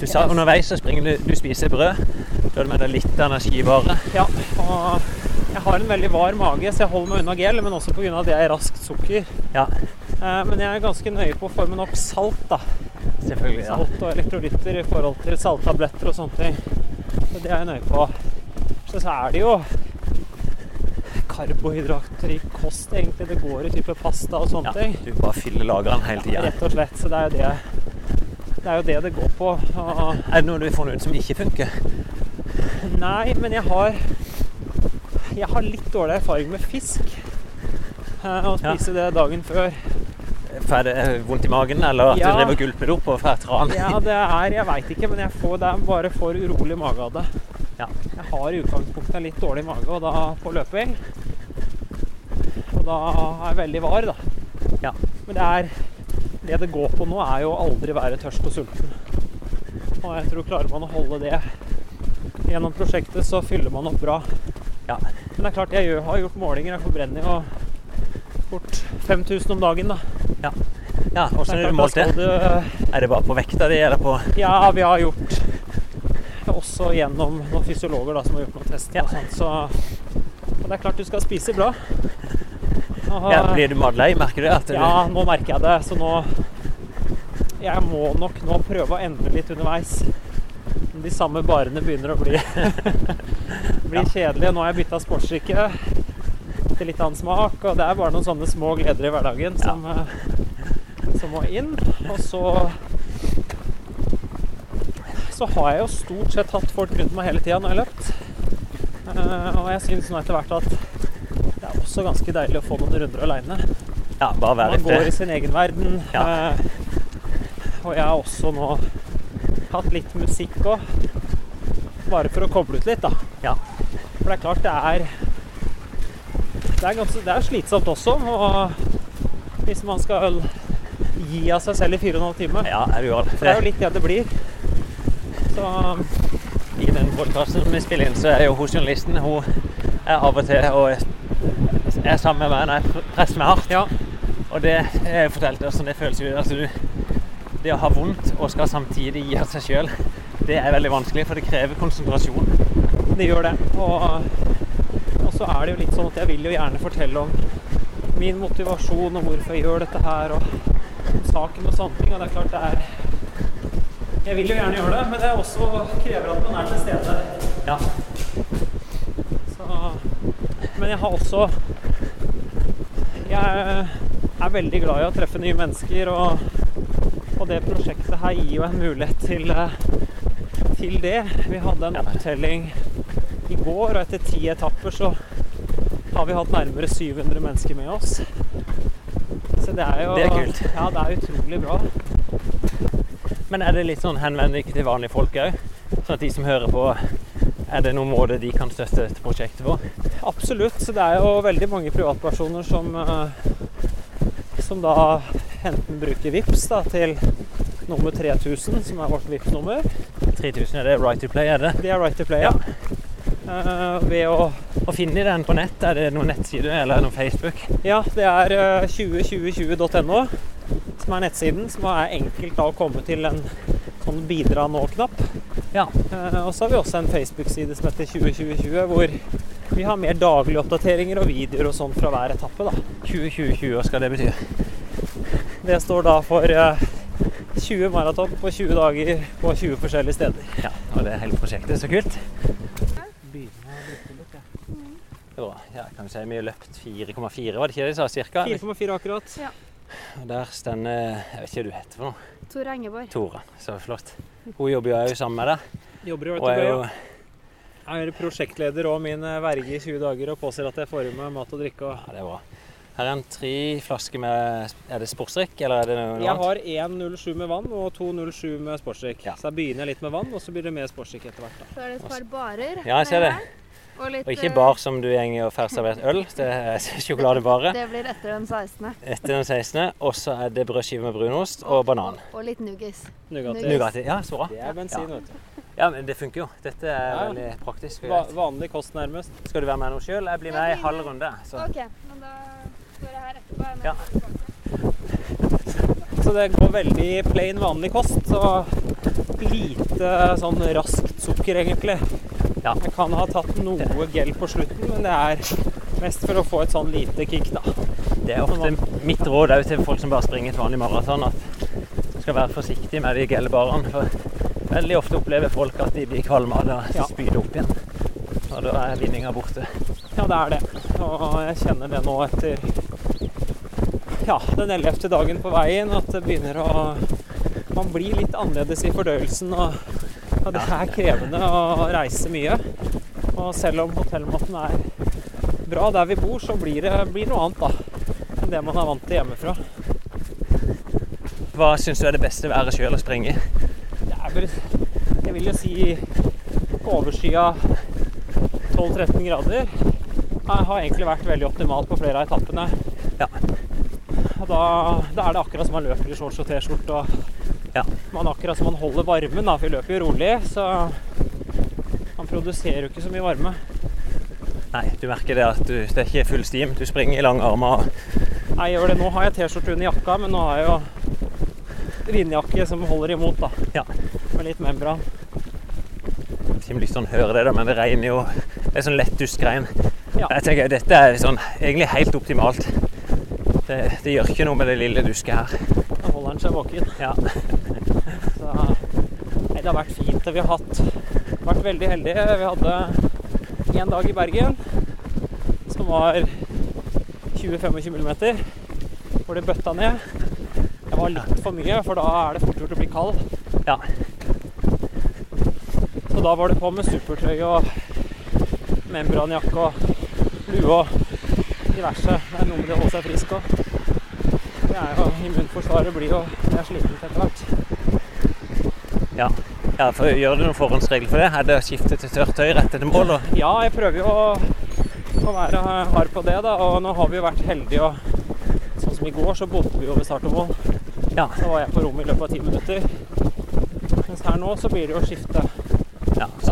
Du sa underveis så springer du, du spiser brød. Du har med deg litt energivare. Ja, og har en veldig var mage, så jeg holder meg unna gel, men også pga. at jeg er raskt sukker. Ja, Eh, Men jeg er ganske nøye på å forme nok salt, da. selvfølgelig. Ja. Salt og elektrolytter i forhold til salttabletter og sånne ting. Så det er jeg nøye på. Så, så er det jo karbohydratrik kost, egentlig. Det går i type pasta og sånne Ja, ting. du bare fyller lagrene hele tida. Rett og slett. Så det er jo det det, er jo det, det går på. Og, Er det noe du funnet ut som ikke funker? nei, men jeg har Jeg har litt dårlig erfaring med fisk. Eh, Å spise det dagen før. Er det eh, vondt i magen, eller at Ja. du driver og gulper opp og får tran? Ja, det er Jeg veit ikke, men jeg får, det er bare for urolig mage av det. Ja. Jeg har i utgangspunktet en litt dårlig mage og da på løping. Og da er jeg veldig var, da. Ja. Men det er Det det går på nå, er jo aldri være tørst og sulten. Og jeg tror klarer man å holde det gjennom prosjektet, så fyller man opp bra. Ja. Men det er klart, jeg gjør, har gjort målinger. Jeg forbrenner jo fort 5000 om dagen, da. Ja, Hvordan Det har du målt det? du- Er det bare på vekta di, eller på Ja, vi har gjort også gjennom noen fysiologer da, som har gjort noen tester. og sånt, så og det er klart du skal spise bra. Og, ja, Blir du matlei? Merker du det? du ja, nå merker jeg det. Så nå Jeg må nok nå prøve å endre litt underveis. De samme barene begynner å bli, *laughs* bli kjedelige. Nå har jeg bytta sportsdrikke til litt annen smak, og det er bare noen sånne små gleder i hverdagen som, eh, som må inn. Og så så har jeg jo stort sett hatt folk rundt meg hele tida når jeg har løpt. Eh, og jeg syns nå etter hvert at det er også ganske deilig å få noen runder aleine. Ja, bare være Man går i sin egen verden. Ja. eh, og jeg har også nå hatt litt musikk òg. Bare for å koble ut litt, da. Ja. For det er klart det er Det er, ganske, det er slitsomt også. Og hvis man skal gi av seg selv i fire og en halv time. Ja, er gjør det. For det er jo litt det det blir. Så I den podkasten vi spiller inn, så er jo hun journalisten Hun er av og til og er sammen med meg når jeg presser meg hardt. ja. Og det jeg fortalte oss, hvordan det føles ut altså, du, Det å ha vondt og skal samtidig gi av seg sjøl, det er veldig vanskelig, for det krever konsentrasjon. Det gjør det. Og, og så er det jo litt sånn at jeg vil jo gjerne fortelle om min motivasjon og hvorfor jeg gjør dette her, og saken og sånne ting. Og det er klart det er Jeg vil jo gjerne gjøre det, men det også krever at man er til stede. Ja. Så, men jeg har også Jeg er veldig glad i å treffe nye mennesker, og, og det prosjektet her gir jo en mulighet til, eh, til det. Vi hadde en opptelling i går, og etter ti etapper så har vi hatt nærmere 700 mennesker med oss. Så det er jo Det er kult. Ja, det er utrolig bra. Men er det litt sånn henvending til vanlige folk òg? Sånn at de som hører på, er det noen måte de kan støtte dette prosjektet på? Absolutt. Så det er jo veldig mange privatpersoner som, eh, som da enten bruker VIPS da, til nummer 3000, som er vårt VIPS-nummer. 3000 er det right to play, er det? Det er right to play, ja. Uh, ved å å finne den på nett? Er det noen nettside eller noen Facebook? Ja, det er uh, 202020.no som er nettsiden, som er enkelt da å komme til en sånn bidra nå-knapp. Ja. Uh, og så har vi også en Facebook-side som heter 202020, hvor vi har mer daglige oppdateringer og videoer og sånn fra hver etappe. da. 2020, hva skal det bety? Det står da for eh, 20 maraton på 20 dager på 20 forskjellige steder. Ja, og det hele prosjektet. er Så kult. Det var, ja, kan vi si vi har løpt 4,4, var det ikke det de sa? Cirka? 4,4 akkurat. Ja. Og der står Jeg vet ikke hva du heter for noe. Tora Engeborg. Tora. Så flott. Hun jobber jo òg sammen med deg. Jobber jo, vet du. jo Jeg er prosjektleder og min eh, verge i 20 dager og påser at jeg får i meg mat og drikke. Og Ja, det er bra. Her er en tre flasker med Er det sportsdrikk, eller er det noe jeg annet? har 1,07 med vann og 2,07 med sportsdrikk. Ja. Så jeg begynner litt med vann, og så blir det mer sportsdrikk etter hvert. da. Så er det et par barer. Ja, jeg ser det. Og, litt, Og ikke eh, bar som du gjenger og ferdigservert øl. *laughs* Det er sjokoladebare. Det blir etter den 16. Etter den 16. Og så er det brødskive med brunost og banan. Og litt nuggis. Nugatti. Ja, så bra. Det er bensin, Ja. vet du. Ja, men det funker jo. Dette er Ja. veldig praktisk. Va vanlig kost, nærmest. Skal du være med nå sjøl? Jeg blir med i halv runde. Så. Okay, men da Ja. Så det går veldig plain, vanlig kost. Og lite sånn raskt sukker, egentlig. Ja. Jeg kan ha tatt noe gel på slutten, men det er mest for å få et sånn lite kick, da. Det er ofte mitt råd òg til folk som bare springer et vanlig maraton, at du skal være forsiktig med de gelbarene. For veldig ofte opplever folk at de blir kvalme av det og spyr det opp igjen. Og da er vinninga borte. Ja, det er det. Og jeg kjenner det nå etter ja, den ellevte dagen på veien, at det begynner å Man blir litt annerledes i fordøyelsen, og, og det er krevende å reise mye. Og selv om hotellmaten er bra der vi bor, så blir det blir noe annet da enn det man er vant til hjemmefra. Hva syns du er det beste været sjøl å springe i? Jeg vil jo si overskya 12-13 grader. Har egentlig vært veldig optimalt på flere av etappene. Ja. Da, da er det akkurat som man løper i shorts og T-skjorte. og Ja. Man akkurat som man holder varmen, da, for vi løper jo rolig. Så man produserer jo ikke så mye varme. Nei, du merker det at du, det er ikke full stim. Du springer i lange armer. Nei, jeg gjør det. Nå har jeg T-skjorte under jakka, men nå har jeg jo vindjakke som holder imot, da. Ja. Med litt membran. Ikke om lytteren hører det, da, men det regner jo. Det er sånn lett duskregn. Ja. Jeg tenker Dette er sånn, egentlig helt optimalt. Det, det gjør ikke noe med det lille dusket her. Da holder den seg våken. Ja. *laughs* Så, nei, det har vært fint. Vi har hatt, vært veldig heldige. Vi hadde en dag i Bergen som var 20-25 mm, hvor det bøtta ned. Det var litt for mye, for da er det fort gjort å bli kald. Ja. Da var det på med supertøy og membranjakke og lue og diverse. Det er noe med det å holde seg frisk òg. Det er jo Immunforsvaret blir jo Jeg er sliten etter hvert. ja. Ja, for Gjør du noen forhåndsregel for det? Er det å skifte til tørt tøy rett etter mål? Og... Ja, jeg prøver jo å, å være hard på det, da. Og nå har vi jo vært heldige. Og, sånn som i går, så bodde vi jo ved start og mål. Ja. Så var jeg på rommet i løpet av ti minutter. Mens her nå så blir det jo skifte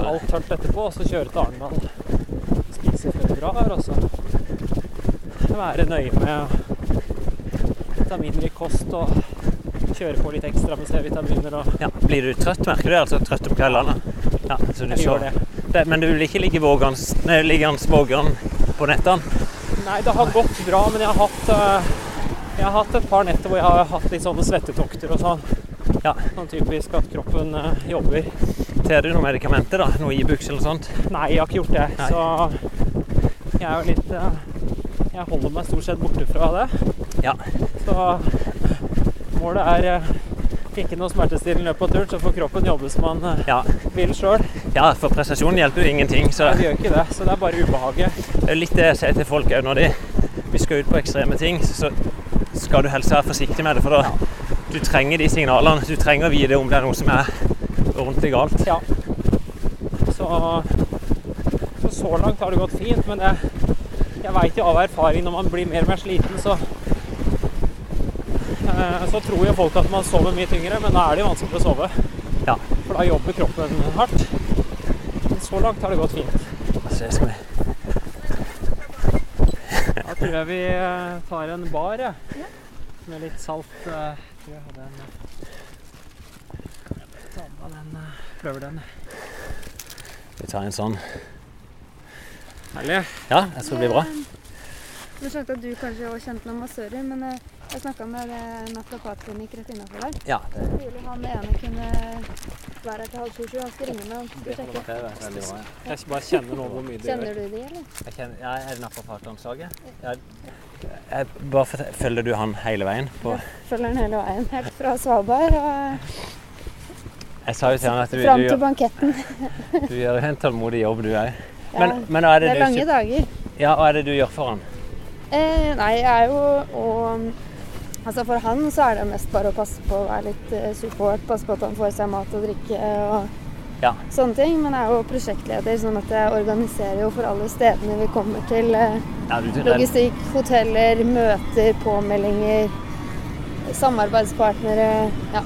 alt tørt etterpå, og så kjøre til Arendal. Spise bra her, og så være nøye med vitaminrik kost og kjøre på litt ekstra med C-vitaminer og ja. Blir du trøtt, merker du det? Altså trøtt om kveldene? Ja, så du Jeg så- det. det. Men du vil ikke ligge liggende vågen på nettene? Nei, det har gått bra, men jeg har hatt eh, Jeg har hatt et par netter hvor jeg har hatt litt sånne svettetokter og sånn. Ja. Sånn typisk at kroppen eh, jobber. Tar du noen medikamenter, da? Noe Ibux eller sånt? Nei, jeg har ikke gjort det. Nei. Så jeg er jo litt eh, Jeg holder meg stort sett borte fra det. Ja. Så målet er eh, ikke noe smertestillende av turen, så får kroppen jobbe som man eh, Ja, vil sjøl. ja for prestasjonen hjelper jo ingenting. Så Det gjør ikke det, så det er bare ubehaget. det er litt det jeg sier til folk òg når de, vi skal ut på ekstreme ting. Så skal du helst være forsiktig med det, for da du trenger de signalene. Du trenger å vite om det er noe som er ordentlig galt. Ja. Så, så så langt har det gått fint, men jeg, jeg veit jo av erfaring når man blir mer og mer sliten, så eh, så tror jo folk at man sover mye tyngre, men da er det jo vanskelig å sove. Ja. For da jobber kroppen hardt. Men så langt har det gått fint. Da tror jeg vi eh, tar en bar, jeg. Med litt salt. Jeg Tror jeg hadde en Ta med den. eh, Prøver den. vi tar en sånn. Herlig. Ja, jeg tror det blir bra. Du skjønte at du kanskje òg kjente noen massører, men eh, jeg snakka med det naprapatklinikk rett innafor der. Ja, det Mulig han ene kunne være her til halv sju-sju. Han skal ringe meg og skal sjekke. Jeg bare kjenner nå hvor mye det gjør. Kjenner du de, eller? Jeg kjenner, ja, er det naprapatanslaget? Ja, jeg, bare følger du han hele veien? På, Følger han hele veien. Helt fra Svalbard og jeg sa jo til han at du, fram til banketten. *laughs* du gjør en tålmodig jobb, du òg. Ja, Men, er det det, er du, lange dager. ja, hva er det du gjør for han? Eh, nei, jeg er jo og Altså For han så er det mest bare å passe på å være litt eh, support, passe på at han får seg mat og drikke. og Ja. sånne ting. Men jeg er jo prosjektleder, sånn at jeg organiserer jo for alle stedene vi kommer til. eh, Ja, du, Logistikk, hoteller, møter, påmeldinger, samarbeidspartnere. Ja.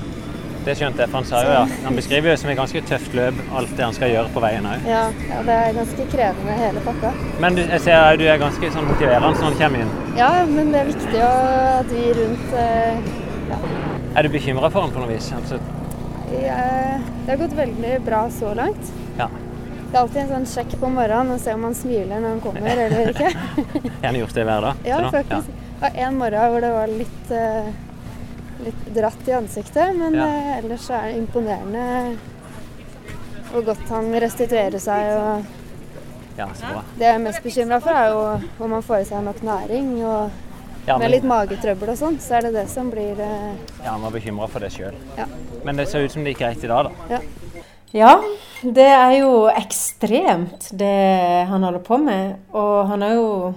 Det skjønte jeg, for han sa jo ja. Han beskriver jo som et ganske tøft løp, alt det han skal gjøre på veien òg. Ja, ja, det er ganske krevende hele pakka. Men du, jeg ser jo du er ganske sånn motiverende når han kommer inn. Ja, men det er viktig å, at vi rundt eh, Er du bekymra for han på noe vis? Altså, Ja, Det har gått veldig bra så langt. ja. Det er alltid en sånn sjekk på morgenen og se om han smiler når han kommer eller ikke. *laughs* Gjerne gjort det hver dag. *laughs* Ja, faktisk. Det var en morgen hvor det var litt, eh, litt dratt i ansiktet, men Ja. eh, ellers er det imponerende hvor godt han restituerer seg. og Ja, så bra. Det jeg er mest bekymra for, er jo om han får i seg nok næring. og Ja, Med litt magetrøbbel og sånn, så er det det som blir eh, ja, han var bekymra for det sjøl. Ja. Men det ser ut som det gikk greit i dag, da. Ja. Ja, det er jo ekstremt det han holder på med. Og han er jo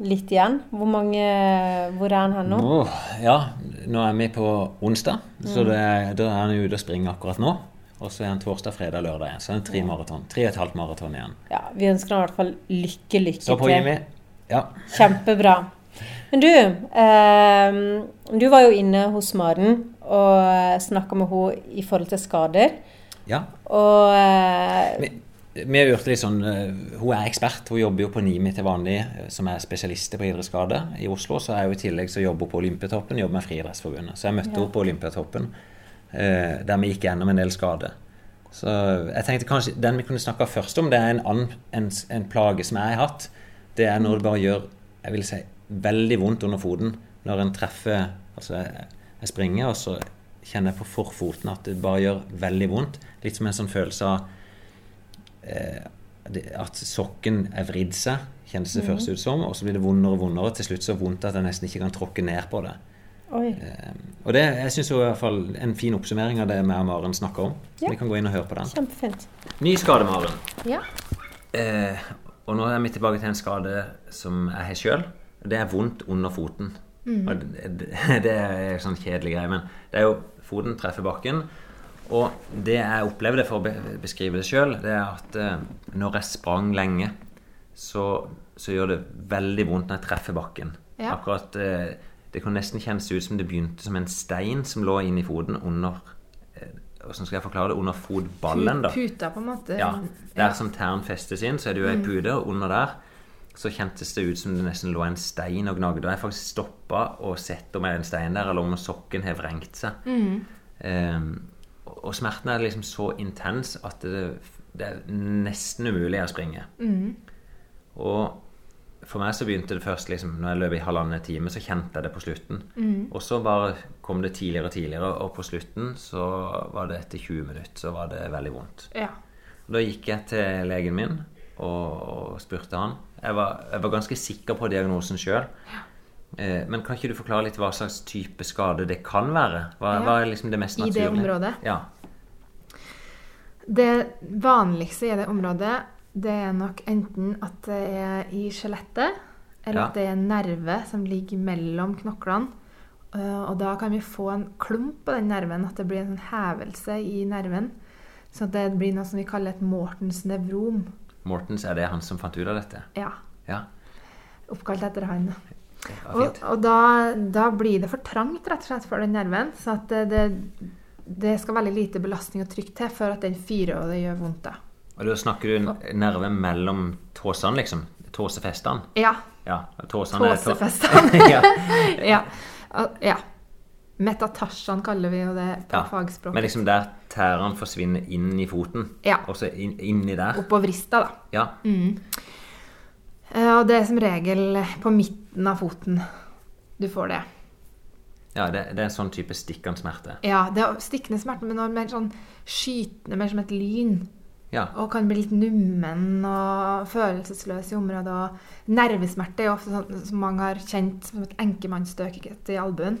litt igjen. Hvor mange Hvor er han her nå? nå? ja, nå er vi på onsdag, så det, da er han ute og springer akkurat nå. Og så er han torsdag, fredag, lørdag igjen. Så er han tre maraton. Tre og et halvt maraton igjen. Ja, Vi ønsker han i hvert fall lykke, lykke Så på Jimmy. Ja. Kjempebra. Men du, eh, du var jo inne hos Maren og snakka med henne i forhold til skader. ja. Og eh, vi har gjort litt sånn eh, Hun er ekspert. Hun jobber jo på NIMI til vanlig, eh, som er spesialister på idrettsskade i Oslo. Så er hun i tillegg så jobber hun på Olympiatoppen, jobber med Friidrettsforbundet. Så jeg møtte Ja. henne på Olympiatoppen, eh, der vi gikk gjennom en del skader. Så jeg tenkte kanskje den vi kunne snakke først om, det er en, annen, en, en plage som jeg har hatt. Det er når det bare gjør jeg vil si, veldig vondt under foten når en treffer Altså, jeg, springer, og så kjenner jeg på forfoten at det bare gjør veldig vondt. Litt som en sånn følelse av at sokken er vridd seg, kjennes det først ut som, og så blir det vondere og vondere. Til slutt så vondt at jeg nesten ikke kan tråkke ned på det. Oi. Eh, og det jeg synes jo i hvert fall en fin oppsummering av det vi og Maren snakker om. Ja. Vi kan gå inn og høre på den. Kjempefint. Ny skade, Maren. Ja. Eh, og nå er vi tilbake til en skade som jeg har sjøl. Det er vondt under foten. Og det, det, *laughs* det er sånn kjedelig greie, men det er jo foten treffer bakken. Og det jeg opplevde, for å beskrive det sjøl, det er at eh, når jeg sprang lenge, så, så gjør det veldig vondt når jeg treffer bakken. Ja. Akkurat eh, Det kan nesten kjennes ut som det begynte som en stein som lå inni foten under eh, Hvordan skal jeg forklare det? Under fotballen, da. Puta, på en måte. Ja, Der som tærne festes inn, så er det jo ei pute, og under der så kjentes det ut som det nesten lå en stein og gnagde. Og jeg faktisk stoppa og sett om det er en stein der, eller om sokken har vrengt seg. Mm. og- og smerten er liksom så intens at det, det er nesten umulig å springe. Og for meg så begynte det først liksom, når jeg løp i halvannen time, så kjente jeg det på slutten. Og så bare kom det tidligere og tidligere, og på slutten så var det etter 20 minutter så var det veldig vondt. Ja. Da gikk jeg til legen min og, og spurte han. Jeg var, jeg var ganske sikker på diagnosen sjøl. Eh, men kan ikke du forklare litt hva slags type skade det kan være? Hva, Ja. hva er liksom det mest I det naturlige? området? Ja. Det vanligste i det området, det er nok enten at det er i skjelettet, eller Ja. at det er en nerve som ligger mellom knoklene. Eh, Og da kan vi få en klump på den nerven, at det blir en sånn hevelse i nerven. Så det blir noe som vi kaller et Mortens nevrom. Mortens, er det han som fant ut av dette? Ja, Ja. oppkalt etter han. Og, og da, da blir det for trangt rett og slett for den nerven. Så at det, det, det skal veldig lite belastning og trykk til før at den fyrer og det gjør vondt. da. Og da snakker du nerve mellom tåsene, liksom? Tåsefestene? Ja. Ja. Tåsefestene. *laughs* ja. *laughs* ja. Ja. Metatarsan kaller vi jo det på ja. fagspråk. Men liksom der tærene forsvinner inn i foten, Ja. og så inn, inni der. Oppå vrista, da. Ja. Mm. Og det er som regel på midten av foten du får det. Ja det, det er sånn type stikkende smerte. Ja, det er stikkende smerte, men mer sånn skytende, mer som et lyn. Ja. Og kan bli litt nummen og følelsesløs i området. Og nervesmerte er jo ofte sånn som mange har kjent som et enkemannsstøk i albuen.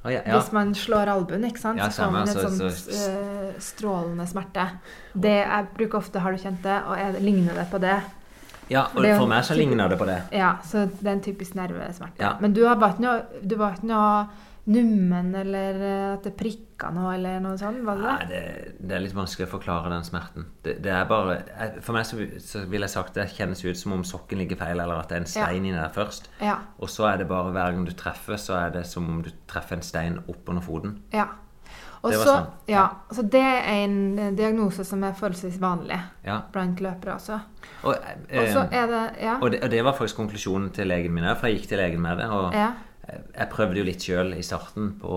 Å, ja, ja. Hvis man slår albuen, ikke sant, så får man en altså, sånn så- eh, strålende smerte. Det jeg bruker ofte 'har du kjent det', og er, ligner det på det? ja, og det for meg så ligner det på det. Ja, så det er en typisk nervesmerte. Men du har- var ikke noe, nummen, eller eh, at det prikka noe, eller noe sånt? Var det Nei, det? det, er litt vanskelig å forklare den smerten. Det, det er bare For meg så, så vil jeg sagt det kjennes ut som om sokken ligger feil, eller at det er en stein inni der først. Ja. Og så er det bare hver gang du treffer, så er det som om du treffer en stein oppunder foten. ja. Og så, sånn. ja, så det er en eh, diagnose som er forholdsvis vanlig Ja. blant løpere også. Og, Og så eh, det Ja. og, det, og det var faktisk konklusjonen til legen min òg, for jeg gikk til legen med det. Og ja. Jeg prøvde jo litt sjøl i starten på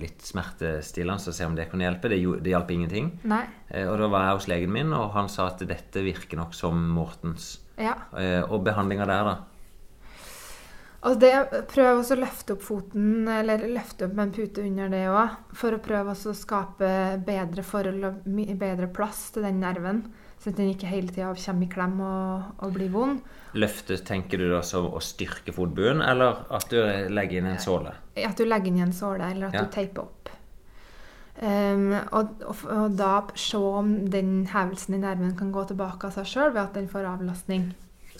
litt smertestillende, og se om det kunne hjelpe. Det, det hjalp ingenting. Nei. Eh, Og da var jeg hos legen min, og han sa at dette virker nok som Mortens. Ja. Eh, Og behandlinga der, da. Og det, prøv også å løfte opp foten, eller løfte opp med en pute under det òg, for å prøve å skape bedre forhold og bedre plass til den nerven. Sånn at den ikke hele tida kommer i klem og, og blir vond. Løfte, tenker du da som å styrke fotbuen, eller at du legger inn en såle? At du legger inn en såle, eller at Ja. du teiper opp. Um, og, og, og da se om den hevelsen i nerven kan gå tilbake av seg sjøl ved at den får avlastning.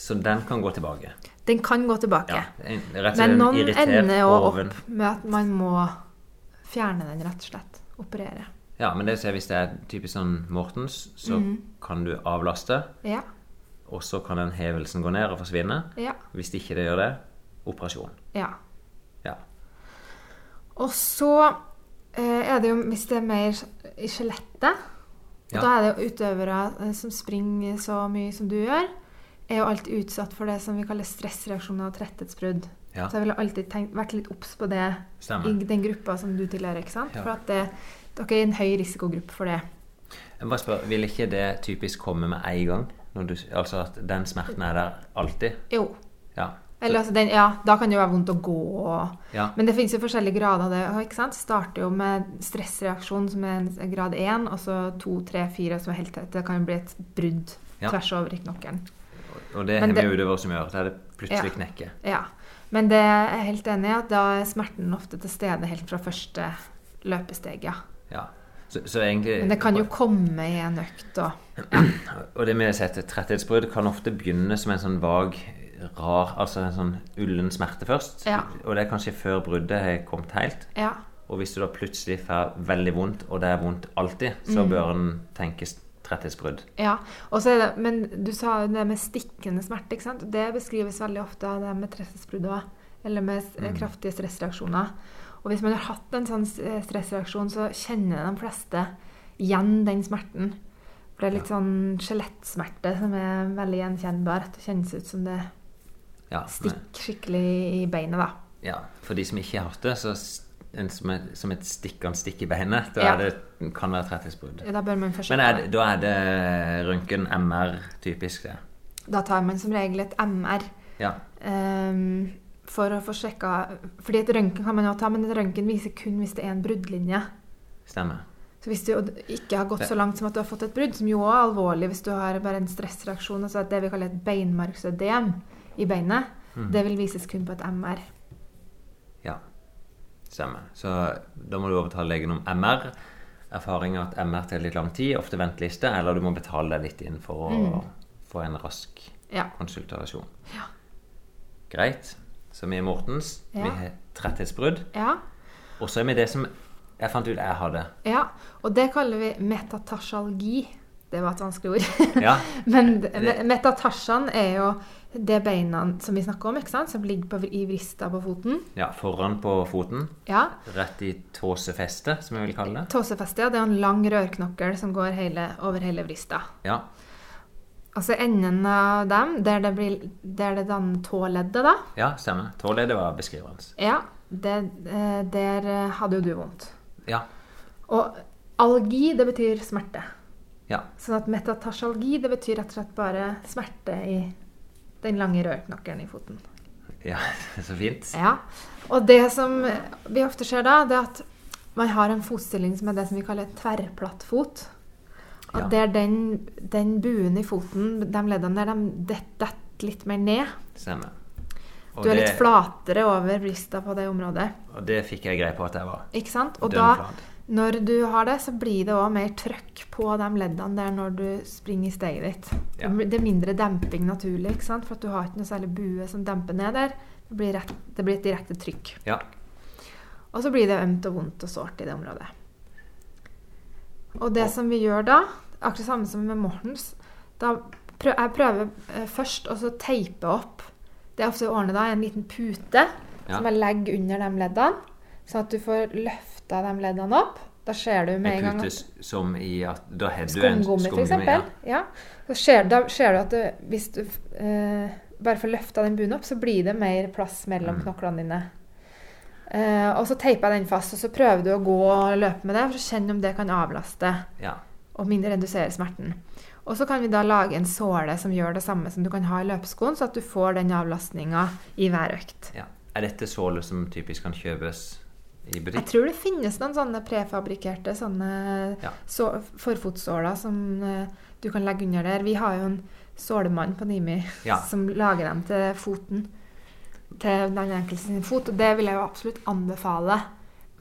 Så den kan gå tilbake. Den kan gå tilbake. Ja, rett og Men noen ender jo opp med at man må fjerne den, rett og slett. Operere. Ja, men det ser hvis det er typisk sånn Mortens, så Mhm. kan du avlaste, Ja. Og så kan den hevelsen gå ned og forsvinne. Ja. Hvis ikke det gjør det, operasjon. ja. Ja. Og så eh, er det jo, hvis det er mer i skjelettet Ja. Da er det jo utøvere eh, som springer så mye som du gjør, er jo alltid utsatt for det som vi kaller stressreaksjoner og tretthetsbrudd. Ja. Så jeg ville alltid tenkt, vært litt obs på det Stemmer. i den gruppa som du tilhører. ikke sant? Ja. For at det, dere er i en høy risikogruppe for det. Jeg må bare spør, Vil ikke det typisk komme med en gang? Du, altså at den smerten er der alltid? Jo. Ja. Eller altså den, ja, Da kan det jo være vondt å gå. Og, Ja. Men det finnes jo forskjellige grader av det. ikke sant? Starter jo med stressreaksjon som er grad 1, og så 2, 3, 4 som er helt tett. Det kan jo bli et brudd Ja. tvers over knokkelen. Og det vi det- utøvere som gjør. Der det plutselig knekker. Ja. Men det er jeg helt enig i at da er smerten ofte til stede helt fra første løpesteg, ja. Ja. Så, så egentlig Men det kan jo komme i en økt og Og det med å sette tretthetsbrudd kan ofte begynne som en sånn vag, rar Altså en sånn ullen smerte først. Ja. Og det er kanskje før bruddet har kommet helt. Ja. Og hvis du da plutselig får veldig vondt, og det er vondt alltid, så Mm. bør en tenke tretthetsbrudd. Ja, og så det, Men du sa det med stikkende smerte. ikke sant? Det beskrives veldig ofte det med tretthetsbrudd òg. Eller med Mm. kraftige stressreaksjoner. Og hvis man har hatt en sånn stressreaksjon, så kjenner de fleste igjen den smerten. For det er litt sånn skjelettsmerte som er veldig gjenkjennbar. At det kjennes ut som det Ja, stikker skikkelig i beinet, da. ja, for de som ikke har hatt det, så en som, et, som et en stikk i beinet, da Ja. det, kan være tretthetsbrudd. Da bør Men er det, da er det røntgen, MR, typisk det? Da tar man som regel et MR. Ja. Um, for å få sjekka Fordi et røntgen kan man jo ta, men et røntgen viser kun hvis det er en bruddlinje. Stemmer. Så hvis du ikke har gått så langt som at du har fått et brudd, som jo også er alvorlig hvis du har bare en stressreaksjon, altså det vi kaller et beinmargsødem i beinet, mm. det vil vises kun på et MR. Ja, stemmer. Så da må du overtale legen om MR. Erfaring er at MR tar litt lang tid, ofte venteliste, eller du må betale deg litt inn for å Mm. få en rask Ja. konsultasjon. Ja. Greit. Så vi er Mortens. Ja. Vi har tretthetsbrudd. Ja. Og så er vi det som jeg fant ut jeg hadde. ja. Og det kaller vi metatarsalgi. Det var et vanskelig ord. *laughs* Ja. Men metatarsan er jo det beina som vi snakker om, ikke sant? som ligger på, i vrista på foten. Ja, foran på foten. Ja. Rett i tåsefestet, som jeg vil kalle det. Tåsefeste, ja, det er en lang rørknokkel som går hele, over hele vrista. Ja. Altså enden av dem, der det, blir, der det danner tåleddet, da. Ja, stemmer. Tåleddet var beskrivende. Ja, det, eh, der hadde jo du vondt. Ja. Og algi, det betyr smerte. Ja. Sånn at metatarsalgi, det betyr rett og slett bare smerte i den lange rørknokkelen i foten. ja. *laughs* Så fint. Ja. Og det som vi ofte ser da, det er at man har en fotstilling som er det som vi kaller tverrplatt fot. At Ja. det er den, den buen i foten, de leddene der, de detter litt mer ned. Stemmer. Og Du er det- litt flatere over brista på det området. Og det fikk jeg greie på at jeg var. Ikke sant? Og da, når du har det, så blir det òg mer trøkk på de leddene der når du springer i steget ditt. Ja. Det er mindre demping naturlig, ikke sant? for at du har ikke noe særlig bue som demper ned der. Det blir, rett, det blir et direkte trykk. Ja. Og så blir det ømt og vondt og sårt i det området. Og det som vi gjør da, akkurat samme som med Mortens da prøver, Jeg prøver eh, først å teipe opp Det er ofte ordner da, er en liten pute Ja. som jeg legger under de leddene, sånn at du får løfta de leddene opp. Da ser du med en En gang at som i at Da har du en Skumgummi. Ja. Ja. Så ser, da ser du at det, hvis du eh, bare får løfta den bunnen opp, så blir det mer plass mellom Mm. knoklene dine. Eh, og så teiper jeg den fast, og så prøver du å gå og løpe med det for å kjenne om det kan avlaste Ja. og mindre redusere smerten. Og så kan vi da lage en såle som gjør det samme som du kan ha i løpeskoen, så at du får den avlastninga i hver økt. ja. Er dette såle som typisk kan kjøpes i butikk? Jeg tror det finnes noen sånne prefabrikkerte sånne Ja. så, forfotsåler som eh, du kan legge under der. Vi har jo en sålemann på Nimi Ja. *laughs* som lager dem til foten. Til den enkelte sin fot. Og det vil jeg jo absolutt anbefale.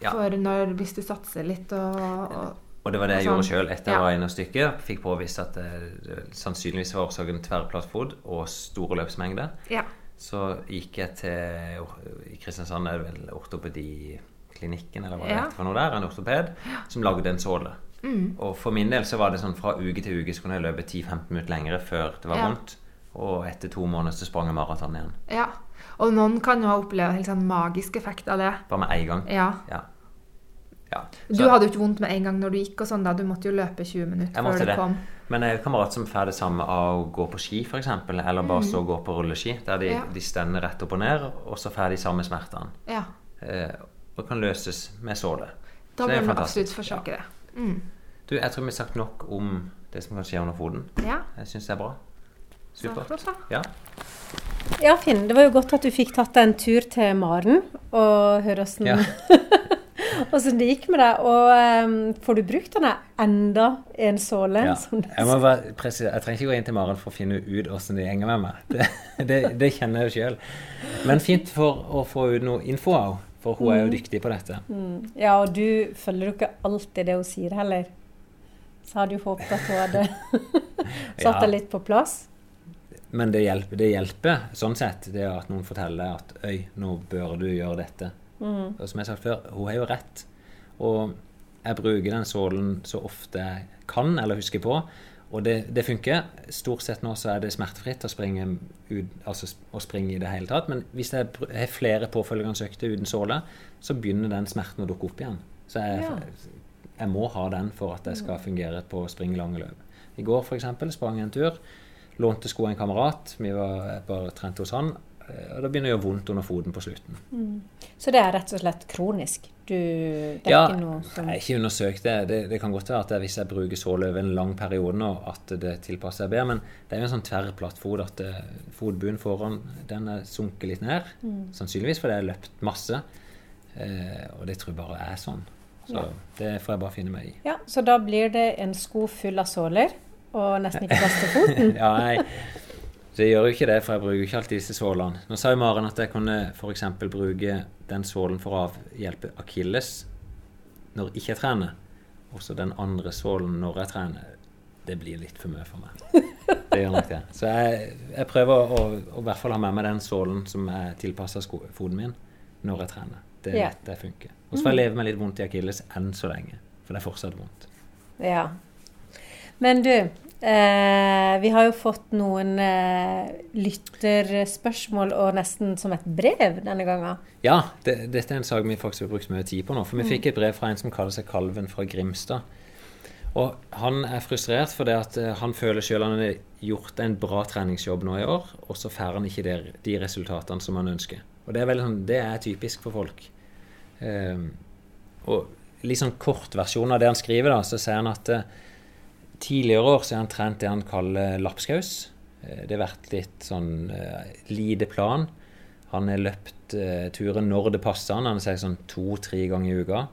Ja. For når, hvis du satser litt og, og Og det var det jeg gjorde sjøl etter jeg var inne og stykket. Fikk påvist at det, det sannsynligvis var årsaken tverrplattfot og store løpsmengder. Ja. Så gikk jeg til I Kristiansand er det vel ortopediklinikken eller hva det Ja. heter for noe der. En ortoped som lagde en såle. Mm. Og for min del så var det sånn fra uke til uke så kunne jeg løpe 10-15 minutter lengre før det var Ja. vondt. Og etter to måneder så sprang jeg maraton igjen. ja. Og noen kan jo ha opplevd en helt sånn magisk effekt av det. Bare med én gang. Ja. Ja. Ja. Du hadde jo ikke vondt med en gang når du gikk, og sånn da. Du måtte jo løpe 20 minutter før du det. kom. Men jeg har kamerat som får det samme av å gå på ski, f.eks. Eller bare stå og gå på rulleski. Der de. Ja. de stender rett opp og ned, og så får de samme smertene. Ja. Eh, og kan løses med såle. Da Så er bør du absolutt forsøke det. Mm. Du, jeg tror vi har sagt nok om det som kan skje under foten. Ja. Jeg syns det er bra. Supert. Ja. Ja, Finn, det var jo godt at du fikk tatt deg en tur til Maren og høre åssen Ja. *laughs* *laughs* åssen det gikk med deg. Og um, får du brukt denne enda en såle? Ja. Jeg, bare jeg trenger ikke gå inn til Maren for å finne ut åssen det gjenger med meg. *laughs* Det, det, det kjenner jeg jo sjøl. Men fint for å få ut noe info òg, for hun er jo dyktig på dette. Mm. Ja, og du følger jo ikke alltid det hun sier heller. Så hadde jo håpet at hun hadde *laughs* satt Ja. deg litt på plass. Men det hjelper, det hjelper sånn sett, det at noen forteller at øy, nå bør du gjøre dette. Mm. Og som jeg har sagt før, hun har jo rett. Og jeg bruker den sålen så ofte jeg kan eller husker på. Og det, det funker. Stort sett nå så er det smertefritt å springe, ut, altså å springe i det hele tatt. Men hvis jeg har flere påfølgende økter uten såle, så begynner den smerten å dukke opp igjen. Så jeg, Ja. jeg må ha den for at jeg skal fungere på å springe lange løp. I går eksempel sprang jeg en tur. Lånte sko av en kamerat. Vi var bare trent hos han. Eh, Og da begynner det å gjøre vondt under foten på slutten. Så det er rett og slett kronisk? Du, det er Ja, ikke noe som Jeg har ikke undersøkt det. det. Det kan godt være at det, hvis jeg bruker sål over en lang periode nå, at det tilpasser seg bedre. Men det er jo en sånn tverrplatt fot at eh, fotbunnen foran den er sunket litt ned. Mm. Sannsynligvis fordi jeg har løpt masse. Eh, og det tror jeg bare er sånn. Så Ja. det får jeg bare finne meg i. Ja, Så da blir det en sko full av såler, og nesten ikke plass til foten? *laughs* ja, nei. Jeg gjør jo ikke det, for jeg bruker jo ikke alltid disse sålene. Nå sa jo Maren at jeg kunne f.eks. bruke den sålen for å avhjelpe akilles når jeg ikke trener. Også den andre sålen når jeg trener. Det blir litt for mye for meg. *laughs* Det gjør nok det. Så jeg, jeg prøver å, å i hvert fall ha med meg den sålen som er tilpassa foten min når jeg trener. Det vet jeg funker. Og så får jeg leve med litt vondt i akilles enn så lenge. For det er fortsatt vondt. Ja. Men du, eh, vi har jo fått noen eh, lytterspørsmål, og nesten som et brev denne gangen. Ja, det, dette er en sak vi faktisk har brukt mye tid på nå. For vi fikk et brev fra en som kaller seg Kalven fra Grimstad. Og han er frustrert fordi at eh, han føler sjøl han har gjort en bra treningsjobb nå i år, og så får han ikke de, de resultatene som han ønsker. Og det er, veldig sånn, det er typisk for folk. Ehm, og litt sånn kort versjon av det han skriver, da, så sier han at eh, tidligere år så har han trent det han kaller lapskaus. Eh, det har vært litt sånn eh, lite plan. Han har løpt eh, turen når det passer han. Han sier sånn to-tre ganger i uka.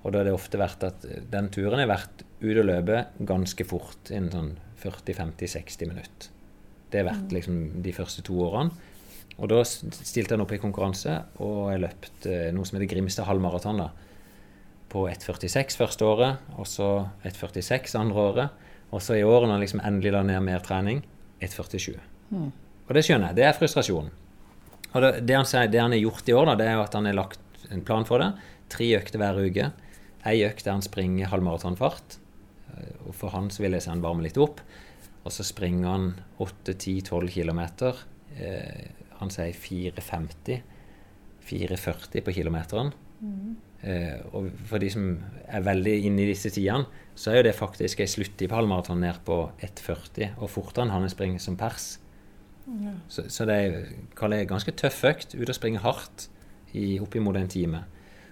Og da har det ofte vært at den turen har vært ut og løpe ganske fort, innen sånn 40-50-60 minutter. Det har vært liksom de første to årene. Og da stilte han opp i konkurranse og har løpt noe som heter Grimstad halvmaraton. da, På 1,46 første året, og så 1,46 andre året. Og så i år, når han liksom endelig la ned mer trening, 1,47. Og det skjønner jeg. Det er frustrasjon. Og det, det, han sier, det han har gjort i år, da, det er jo at han har lagt en plan for det. Tre økter hver uke. Ei økt der han springer halvmaratonfart. Eh, og for han så vil jeg se han varme litt opp. Og så springer han 8-10-12 km. Eh, han sier 4,50. 4,40 på kilometeren. Eh, og for de som er veldig inne i disse tidene, så er jo det faktisk ei sluttid på halvmaraton ned på 1,40, og fortere enn han springer som pers. Så, så det er, kaller jeg ganske tøff økt. Ut og springe hardt i oppimot en time.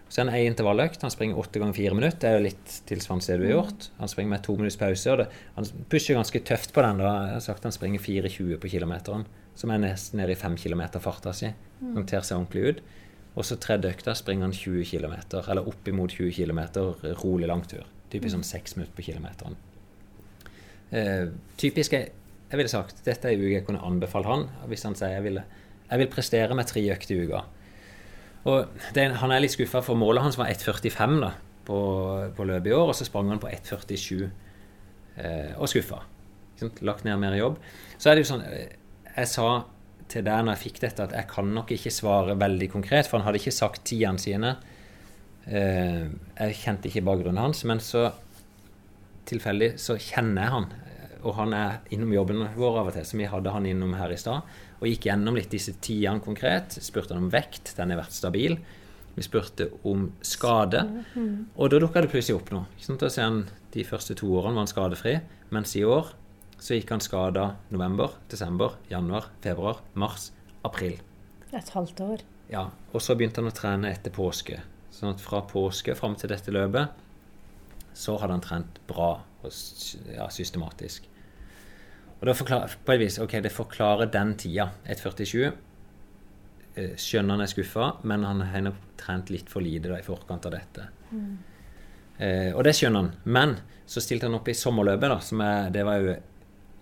Så er det ei intervalløkt. Han springer åtte ganger fire minutter. Det er jo litt tilsvarende det du har gjort. Han springer med to minutters pause. og det, Han pusher ganske tøft på den. da. Jeg har sagt han springer 4,20 på kilometeren, som er nesten nede i 5 km farta si. Han ter seg ordentlig ut. Og så tredje økta springer han 20 km, eller oppimot 20 km rolig langtur. Typisk sånn seks minutter på kilometeren. Eh, typisk er, jeg ville sagt dette er en uke jeg kunne anbefalt han hvis han sier jeg, ville, jeg vil prestere med tre økter i uka. Og det, Han er litt skuffa, for målet hans var 1,45 da, på, på løpet i år, og så sprang han på 1,47 eh, og skuffa. Lagt ned mer jobb. Så er det jo sånn eh, Jeg sa til deg når jeg fikk dette, at jeg kan nok ikke svare veldig konkret, for han hadde ikke sagt tidene sine. Eh, jeg kjente ikke bakgrunnen hans, men så tilfeldig så kjenner jeg han. Og han er innom jobben vår av og til, så vi hadde han innom her i stad. Og gikk gjennom litt disse tidene konkret. Spurte han om vekt, den har vært stabil. Vi spurte om skade, og da dukka det plutselig opp noe. Ikke? Da ser han De første to årene var han skadefri, mens i år så gikk han skada november, desember, januar, februar, mars, april. Et halvt år. Ja, Og så begynte han å trene etter påske. Sånn at fra påske fram til dette løpet så hadde han trent bra og ja, systematisk. Og da forklarer, på et vis, ok, Det forklarer den tida. 1,47. Eh, Skjønner han er skuffa, men han har nok trent litt for lite da, i forkant av dette. Eh, og det skjønner han. Men så stilte han opp i sommerløpet, da, som er, det var jo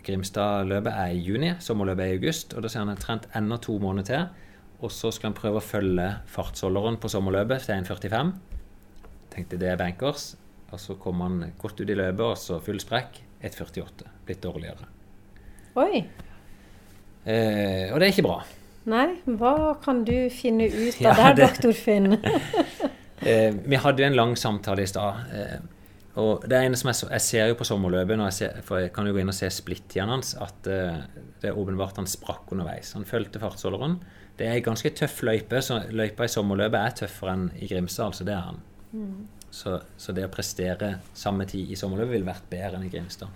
Grimstad-løpet er i juni, sommerløpet er i august. Og da sier han han har trent enda to måneder til. Og så skal han prøve å følge fartsholderen på sommerløpet til 1,45. Tenkte det er bankers. Og så kom han godt ut i løpet, og så full sprekk. 1,48. Blitt dårligere. Oi. Eh, og det er ikke bra. Nei, hva kan du finne ut *laughs* Ja, av der, det- doktor Finn? *laughs* Eh, vi hadde jo en lang samtale i stad. Eh, og det ene som jeg, så, jeg ser jo på sommerløpet, jeg ser, for jeg kan jo gå inn og se splittiden hans, at eh, det er åpenbart han sprakk underveis. Han fulgte fartsholderen. Det er ei ganske tøff løype, så løypa i sommerløpet er tøffere enn i Grimstad. altså det er han. Så, så det å prestere samme tid i sommerløpet ville vært bedre enn i Grimstad.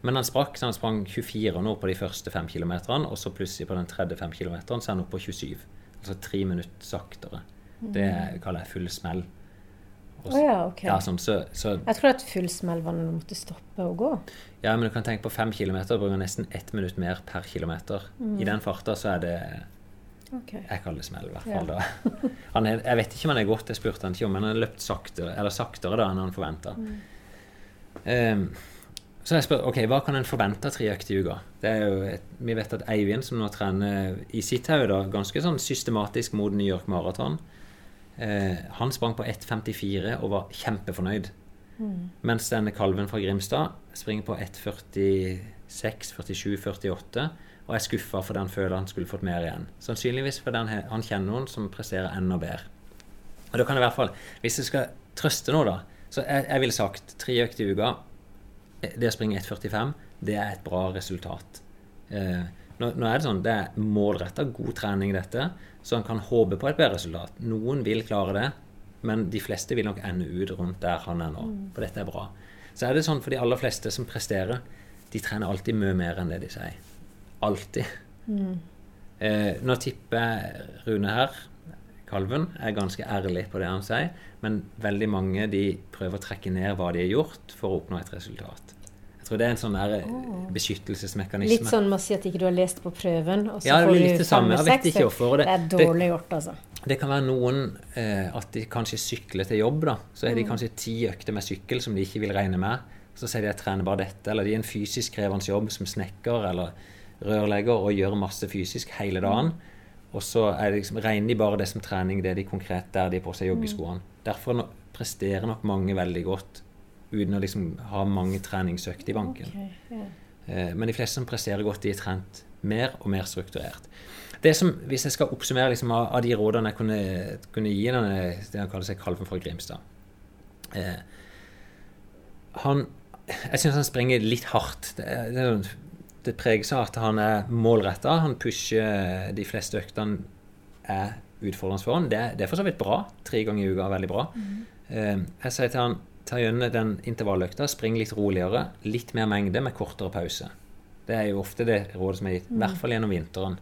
Men han sprakk, så han sprang 24 nå på de første fem kilometerne, og så plutselig på den tredje fem kilometeren så er han oppe på 27. Altså tre minutter saktere. Det kaller jeg full smell. Og Å ja, ok. ja, sånn, så, så, Jeg tror at full smell var når du måtte stoppe å gå. ja, men du kan tenke på fem kilometer, bruker nesten ett minutt mer per kilometer. I den farta så er det Ok. Jeg kaller det smell, i hvert Ja. da. Han er, jeg vet ikke om han er godt, jeg spurte han ikke om, men han har løpt saktere, eller saktere da enn han forventa. så jeg spør ok, hva kan en forvente av tre økter i uka? Det er jo et, vi vet at Eivind, som nå trener i sitt hode, da, ganske sånn systematisk mot New York Marathon, uh, han sprang på 1,54 og var kjempefornøyd. Mens denne kalven fra Grimstad springer på 1,46, 47, 48 og er skuffa fordi han føler han skulle fått mer igjen. Sannsynligvis fordi han, han kjenner noen som presterer enda bedre. Og da kan jeg i hvert fall, Hvis jeg skal trøste nå, da Så jeg, jeg ville sagt tre økter i uka. Det å springe 1,45, det er et bra resultat. Eh, nå, nå er det sånn, det er målretta god trening, dette, så han kan håpe på et bedre resultat. Noen vil klare det, men de fleste vil nok ende ut rundt der han er nå. For dette er bra. Så er det sånn for de aller fleste som presterer, de trener alltid mye mer enn det de sier. Alltid. Eh, nå tipper Rune her, kalven, er ganske ærlig på det han sier, men veldig mange de prøver å trekke ned hva de har gjort for å oppnå et resultat. Jeg tror det er en sånn der eh, beskyttelsesmekanisme. Litt sånn med å si at ikke du har lest på prøven, og så Ja, får du fem-seks. og det- Det er dårlig gjort, altså. Det kan være noen eh, at de kanskje sykler til jobb, da. Så er de kanskje ti økter med sykkel som de ikke vil regne med. Så sier de at jeg trener bare dette. Eller de er en fysisk krevende jobb som snekker eller rørlegger og gjør masse fysisk hele dagen. Og så er det liksom, regner de bare det som trening, det er de konkret der de har på seg joggeskoene. Derfor no, presterer nok mange veldig godt uten å liksom ha mange treningsøkter i banken. Okay. Eh, Men de fleste som presterer godt, de er trent Mer og mer strukturert. Det som, Hvis jeg skal oppsummere liksom, av, de rådene jeg kunne, kunne gi denne, det han kaller seg Kalven fra Grimstad eh, han, Jeg syns han springer litt hardt. Det, er, det, det preges av at han er målretta. Han pusher de fleste øktene er utfordrende for han. Det, det, er for så vidt bra. Tre ganger i uka er veldig bra. Mm. Eh, jeg sier til han ta gjennom den intervalløkta, spring litt roligere, litt mer mengde med kortere pause. Det er jo ofte det rådet som er gitt, i hvert fall gjennom vinteren.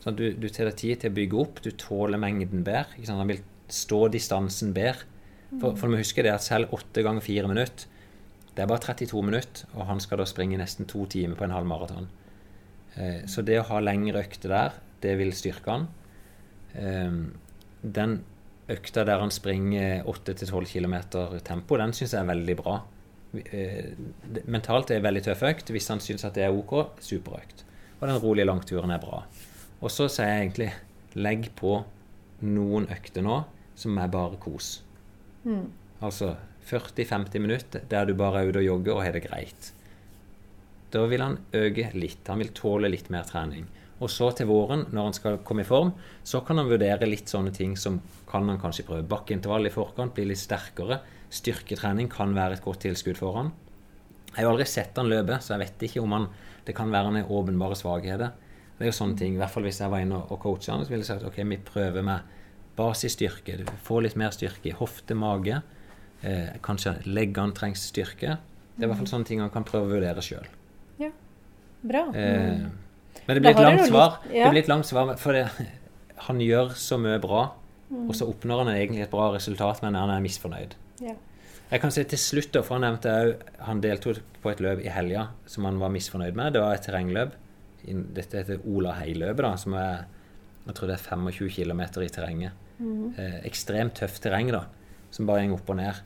Sånn du, du tar deg tid til å bygge opp, du tåler mengden bedre. Han vil stå distansen bedre. For, for du må huske det at selv åtte ganger fire minutter, det er bare 32 minutter, og han skal da springe nesten to timer på en halv maraton. Eh, så det å ha lengre økter der, det vil styrke han. Eh, den økta der han springer 8-12 km tempo, den syns jeg er veldig bra. Eh, mentalt er det en veldig tøff økt. Hvis han syns at det er OK, superøkt. Og den rolige langturen er bra. Og så sier jeg egentlig legg på noen økter nå som er bare kos. Mm. Altså 40-50 minutter der du bare er ute og jogger og har det greit. Da vil han øke litt. Han vil tåle litt mer trening. Og så til våren, når han skal komme i form, så kan han vurdere litt sånne ting som kan han kanskje prøve. Bakkeintervall i forkant, bli litt sterkere. Styrketrening kan være et godt tilskudd for han. Jeg har jo aldri sett han løpe, så jeg vet ikke om han, det kan være han har åpenbare svakheter. Det er jo sånne ting, i hvert fall Hvis jeg var inne og coacha han, så ville jeg sagt ok, vi prøver med basisstyrke. Du får litt mer styrke i hofte, mage. Eh, kanskje leggene trengs styrke. Det er i hvert fall sånne ting han kan prøve å vurdere sjøl. Ja, bra. Eh, men det blir et langt svar. Ja. Det blir et langt svar, for det, han gjør så mye bra, mm. og så oppnår han egentlig et bra resultat, men han er misfornøyd. Ja. Jeg kan si til slutt, for han nevnte òg Han deltok på et løp i helga som han var misfornøyd med. Det var et terrengløp. Dette heter Ola Hei-løpet, som er jeg tror det er 25 km i terrenget. Mm. Eh, ekstremt tøft terreng, da, som bare går opp og ned.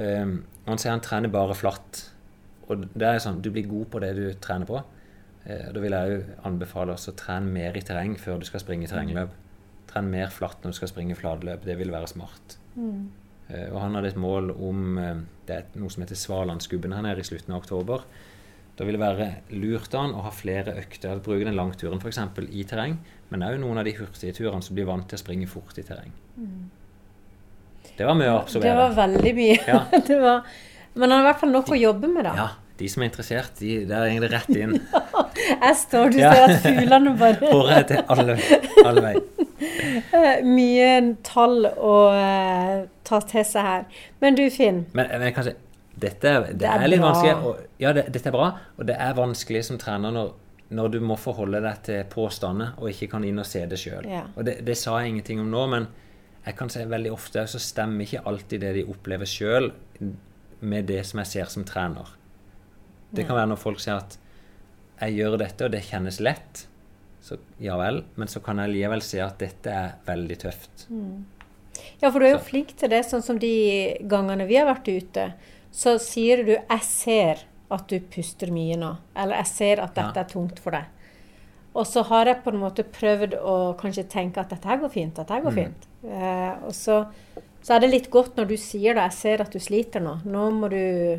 Eh, han sier han trener bare flatt. Og det er sånn, Du blir god på det du trener på. Uh, da vil jeg jo anbefale oss å trene mer i terreng før du skal springe terrengløp. Tren mer flatt når du skal springe flatløp. Det vil være smart. Mm. Uh, og han hadde et mål om uh, Det er noe som heter Svalandsgubben her nede i slutten av oktober. Da vil det være lurt han å ha flere økter. Bruke den langturen f.eks. i terreng, men òg noen av de hurtige turene som blir vant til å springe fort i terreng. Mm. Det var mye å absorbere. Det var veldig mye. Ja. *laughs* var, men han har i hvert fall nok å jobbe med, da. Ja, de som er interessert, de, der går det rett inn. *laughs* jeg står, du ser at fuglene bare *laughs* Håret til alle, alle vei. Eh, mye tall å uh, ta til seg her. Men du, Finn. Men, men kanskje, dette det, det er, er, litt bra. vanskelig. Og, ja, det, dette er bra. Og det er vanskelig som trener når, når du må forholde deg til påstander og ikke kan inn og se det sjøl. Ja. Og det, det, sa jeg ingenting om nå, men jeg kan si veldig ofte så stemmer ikke alltid det de opplever sjøl, med det som jeg ser som trener. Det kan være når folk sier at 'jeg gjør dette, og det kjennes lett'. Så ja vel, men så kan jeg likevel si at dette er veldig tøft. Mm. Ja, for du er jo så. flink til det. Sånn som de gangene vi har vært ute, så sier du 'jeg ser at du puster mye nå', eller 'jeg ser at dette ja. er tungt for deg'. Og så har jeg på en måte prøvd å kanskje tenke at 'dette her går fint', dette her går mm. fint. Eh, og så, så, er det litt godt når du sier det 'jeg ser at du sliter nå'. Nå må du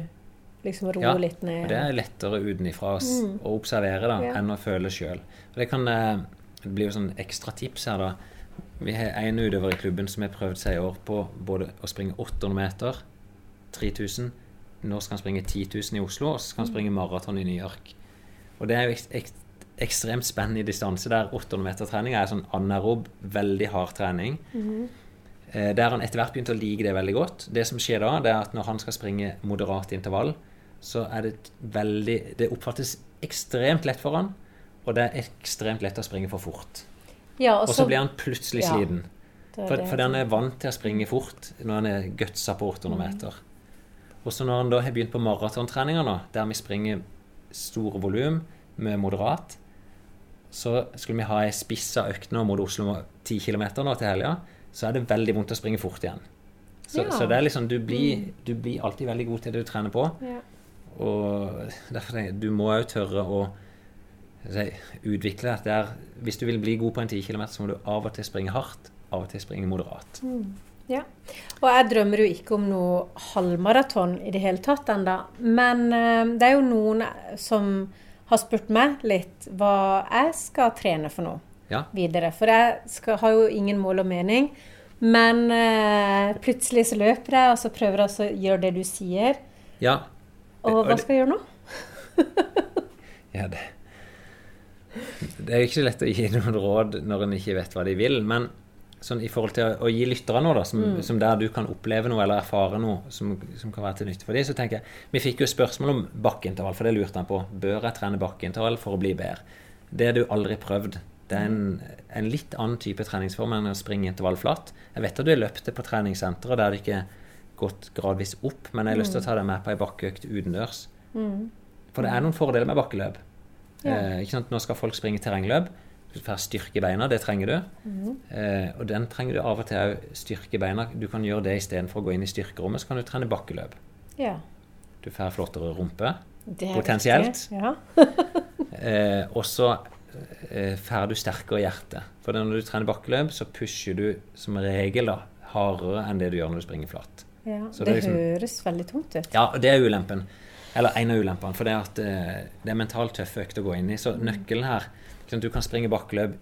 liksom roe ja, litt ned. Det er lettere utenfra mm. å observere da, ja. enn å føle sjøl. Det kan eh, bli jo sånn ekstra tips her, da. Vi har en utøver i klubben som har prøvd seg i år på både å springe 800 meter, 3000 Nå skal han springe 10 000 i Oslo, og så skal han mm. springe maraton i New York. Og det er jo ekstremt spennende distanse der 800 meter trening er sånn anaerob, veldig hard trening. Mm. Der han etter hvert begynte å like det veldig godt. Det som skjer da, det er at når han skal springe moderat intervall, så er det veldig Det oppfattes ekstremt lett for han, og det er ekstremt lett å springe for fort. Ja, og så blir han plutselig ja, sliten. For, fordi han er vant til å springe fort når han er gutsa på 800 mm. meter. Og så når han da har begynt på maratontreninga nå, der vi springer store volum med moderat, så skulle vi ha ei spissa økt nå mot Oslo 10 km nå til helga, så er det veldig vondt å springe fort igjen. Så, ja. så det er liksom, du blir, mm. du blir, alltid veldig god til det du trener på. Ja. Og derfor tenker jeg du må òg tørre å si, utvikle dette. Hvis du vil bli god på en 10 km, så må du av og til springe hardt, av og til springe moderat. Mm. Ja. Og jeg drømmer jo ikke om noe halvmaraton i det hele tatt ennå. Men uh, det er jo noen som har spurt meg litt hva jeg skal trene for noe Ja. videre. For jeg skal, har jo ingen mål og mening. Men eh, plutselig så løper jeg, og så prøver jeg å gjøre det du sier. ja. Og hva skal jeg gjøre nå? *laughs* Ja, det. det er jo ikke lett å gi noen råd når en ikke vet hva de vil. Men sånn i forhold til å, å gi lyttere noe, da, som, Mm. som der du kan oppleve noe eller erfare noe som, som kan være til nytte for dem, så tenker jeg Vi fikk jo spørsmål om bakkeintervall, for det lurte han på. Bør jeg trene bakkeintervall for å bli bedre? Det har du aldri prøvd. Det er en, en litt annen type treningsform enn å springe intervall flatt. Jeg vet at du har løpt det på treningssenteret der det ikke gått gradvis opp, men jeg har lyst til å ta deg med på ei bakkeøkt utendørs. Mm. For det er noen fordeler med bakkeløp. Ja. Eh, ikke sant? Nå skal folk springe terrengløp. Får styrke beina, det trenger du. Mm. Eh, og den trenger du av og til òg. Styrke beina. Du kan gjøre det istedenfor å gå inn i styrkerommet, så kan du trene bakkeløp. Ja. Du får flottere rumpe. Potensielt. Ja. *laughs* *laughs* Eh, og så eh, får du sterkere hjerte. For når du trener bakkeløp, så pusher du som regel da, hardere enn det du gjør når du springer flatt. ja. Det, det liksom- høres veldig tungt ut. Ja, og det er ulempen. Eller en av ulempene. For det er at eh, det er mentalt tøffe økter å gå inn i. Så nøkkelen her sånn at Du kan springe bakkeløp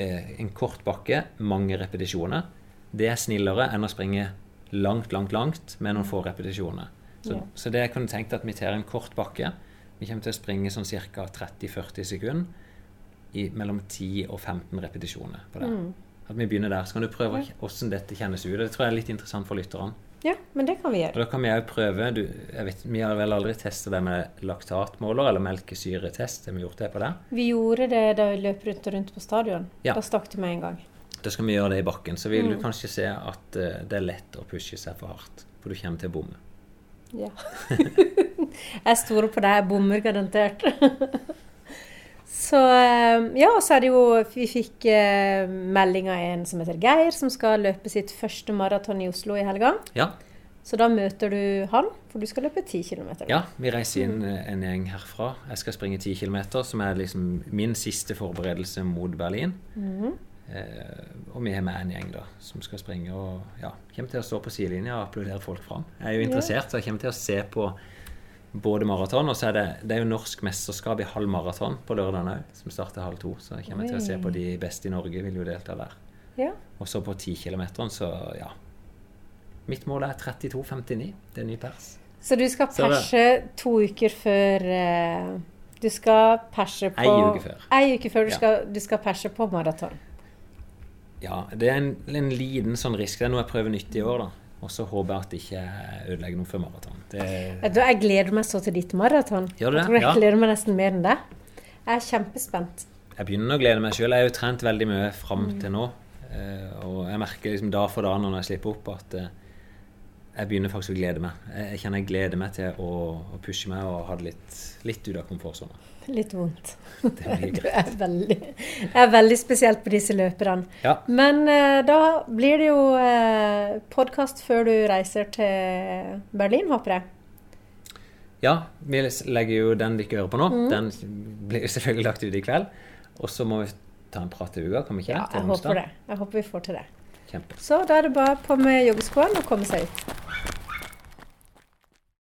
eh, en kort bakke, mange repetisjoner. Det er snillere enn å springe langt, langt, langt med noen få repetisjoner. Så, Ja. så det kunne tenkt at vi tar en kort bakke. Vi kommer til å springe sånn ca. 30-40 sekunder i mellom 10 og 15 repetisjoner på det. Mm. At vi begynner der. Så kan du prøve hvordan dette kjennes ut. Det tror jeg er litt interessant for lytterne. Ja, men det kan vi Og gjøre. da kan vi òg prøve du, jeg vet, Vi har vel aldri testa det med laktatmåler eller melkesyretest. Har vi gjort det på det? Vi gjorde det da vi løp rundt og rundt på stadion. Ja. Da stakk det med en gang. Da skal vi gjøre det i bakken. Så vil Mm. du kanskje se at uh, det er lett å pushe seg for hardt. For du kommer til å bomme. Ja. *laughs* jeg stoler på deg. Jeg bommer garantert. *laughs* Så eh, Ja, og så er det jo Vi fikk eh, melding av en som heter Geir, som skal løpe sitt første maraton i Oslo i helga. Ja, Så da møter du han, for du skal løpe 10 km. ja, vi reiser inn eh, en gjeng herfra. Jeg skal springe 10 km, som er liksom min siste forberedelse mot Berlin. Mhm. Eh, og vi har med en gjeng da, som skal springe og ja, kommer til å stå på sidelinja og applaudere folk fram. Jeg er jo interessert, så jeg kommer til å se på både maraton, og så er det, det er jo norsk mesterskap i halv maraton på lørdag òg, som starter halv to. Så jeg kommer til å se på de beste i Norge, vil jo delta der. Ja. Og så på 10 km, så ja. Mitt mål er 32,59. Det er ny pers. Så du skal perse to uker før eh, Du skal perse på Ei uke før. Ei uke før du, Ja. skal, du skal perse på maraton. Ja, det er en, en liten sånn risk. Det er noe jeg prøver nytt i år, da. Og så håper jeg at det ikke ødelegger noe før maraton. Det, Jeg gleder meg så til ditt maraton. Gjør du det? Jeg tror jeg Ja. gleder meg nesten mer enn det. Jeg er kjempespent. jeg begynner å glede meg sjøl. Jeg har jo trent veldig mye fram Mm. til nå. eh, Og jeg merker liksom dag for dag når jeg slipper opp, at eh, jeg begynner faktisk å glede meg. Jeg kjenner jeg gleder meg til å, å pushe meg og ha det litt, litt ut av komfortsona. Litt vondt. Det blir *laughs* Det er veldig, er veldig spesielt på disse løperne. Ja. Men eh, da blir det jo eh, podkast før du reiser til Berlin, håper jeg. ja, vi legger jo den dere hører på nå. Mm. Den blir selvfølgelig lagt ut i kveld. Og så må vi ta en prat i uka, kan vi ikke? Ja, jeg håper det. Jeg håper vi får til det. Kjempe. Så da er det bare på med joggeskoene og komme seg ut.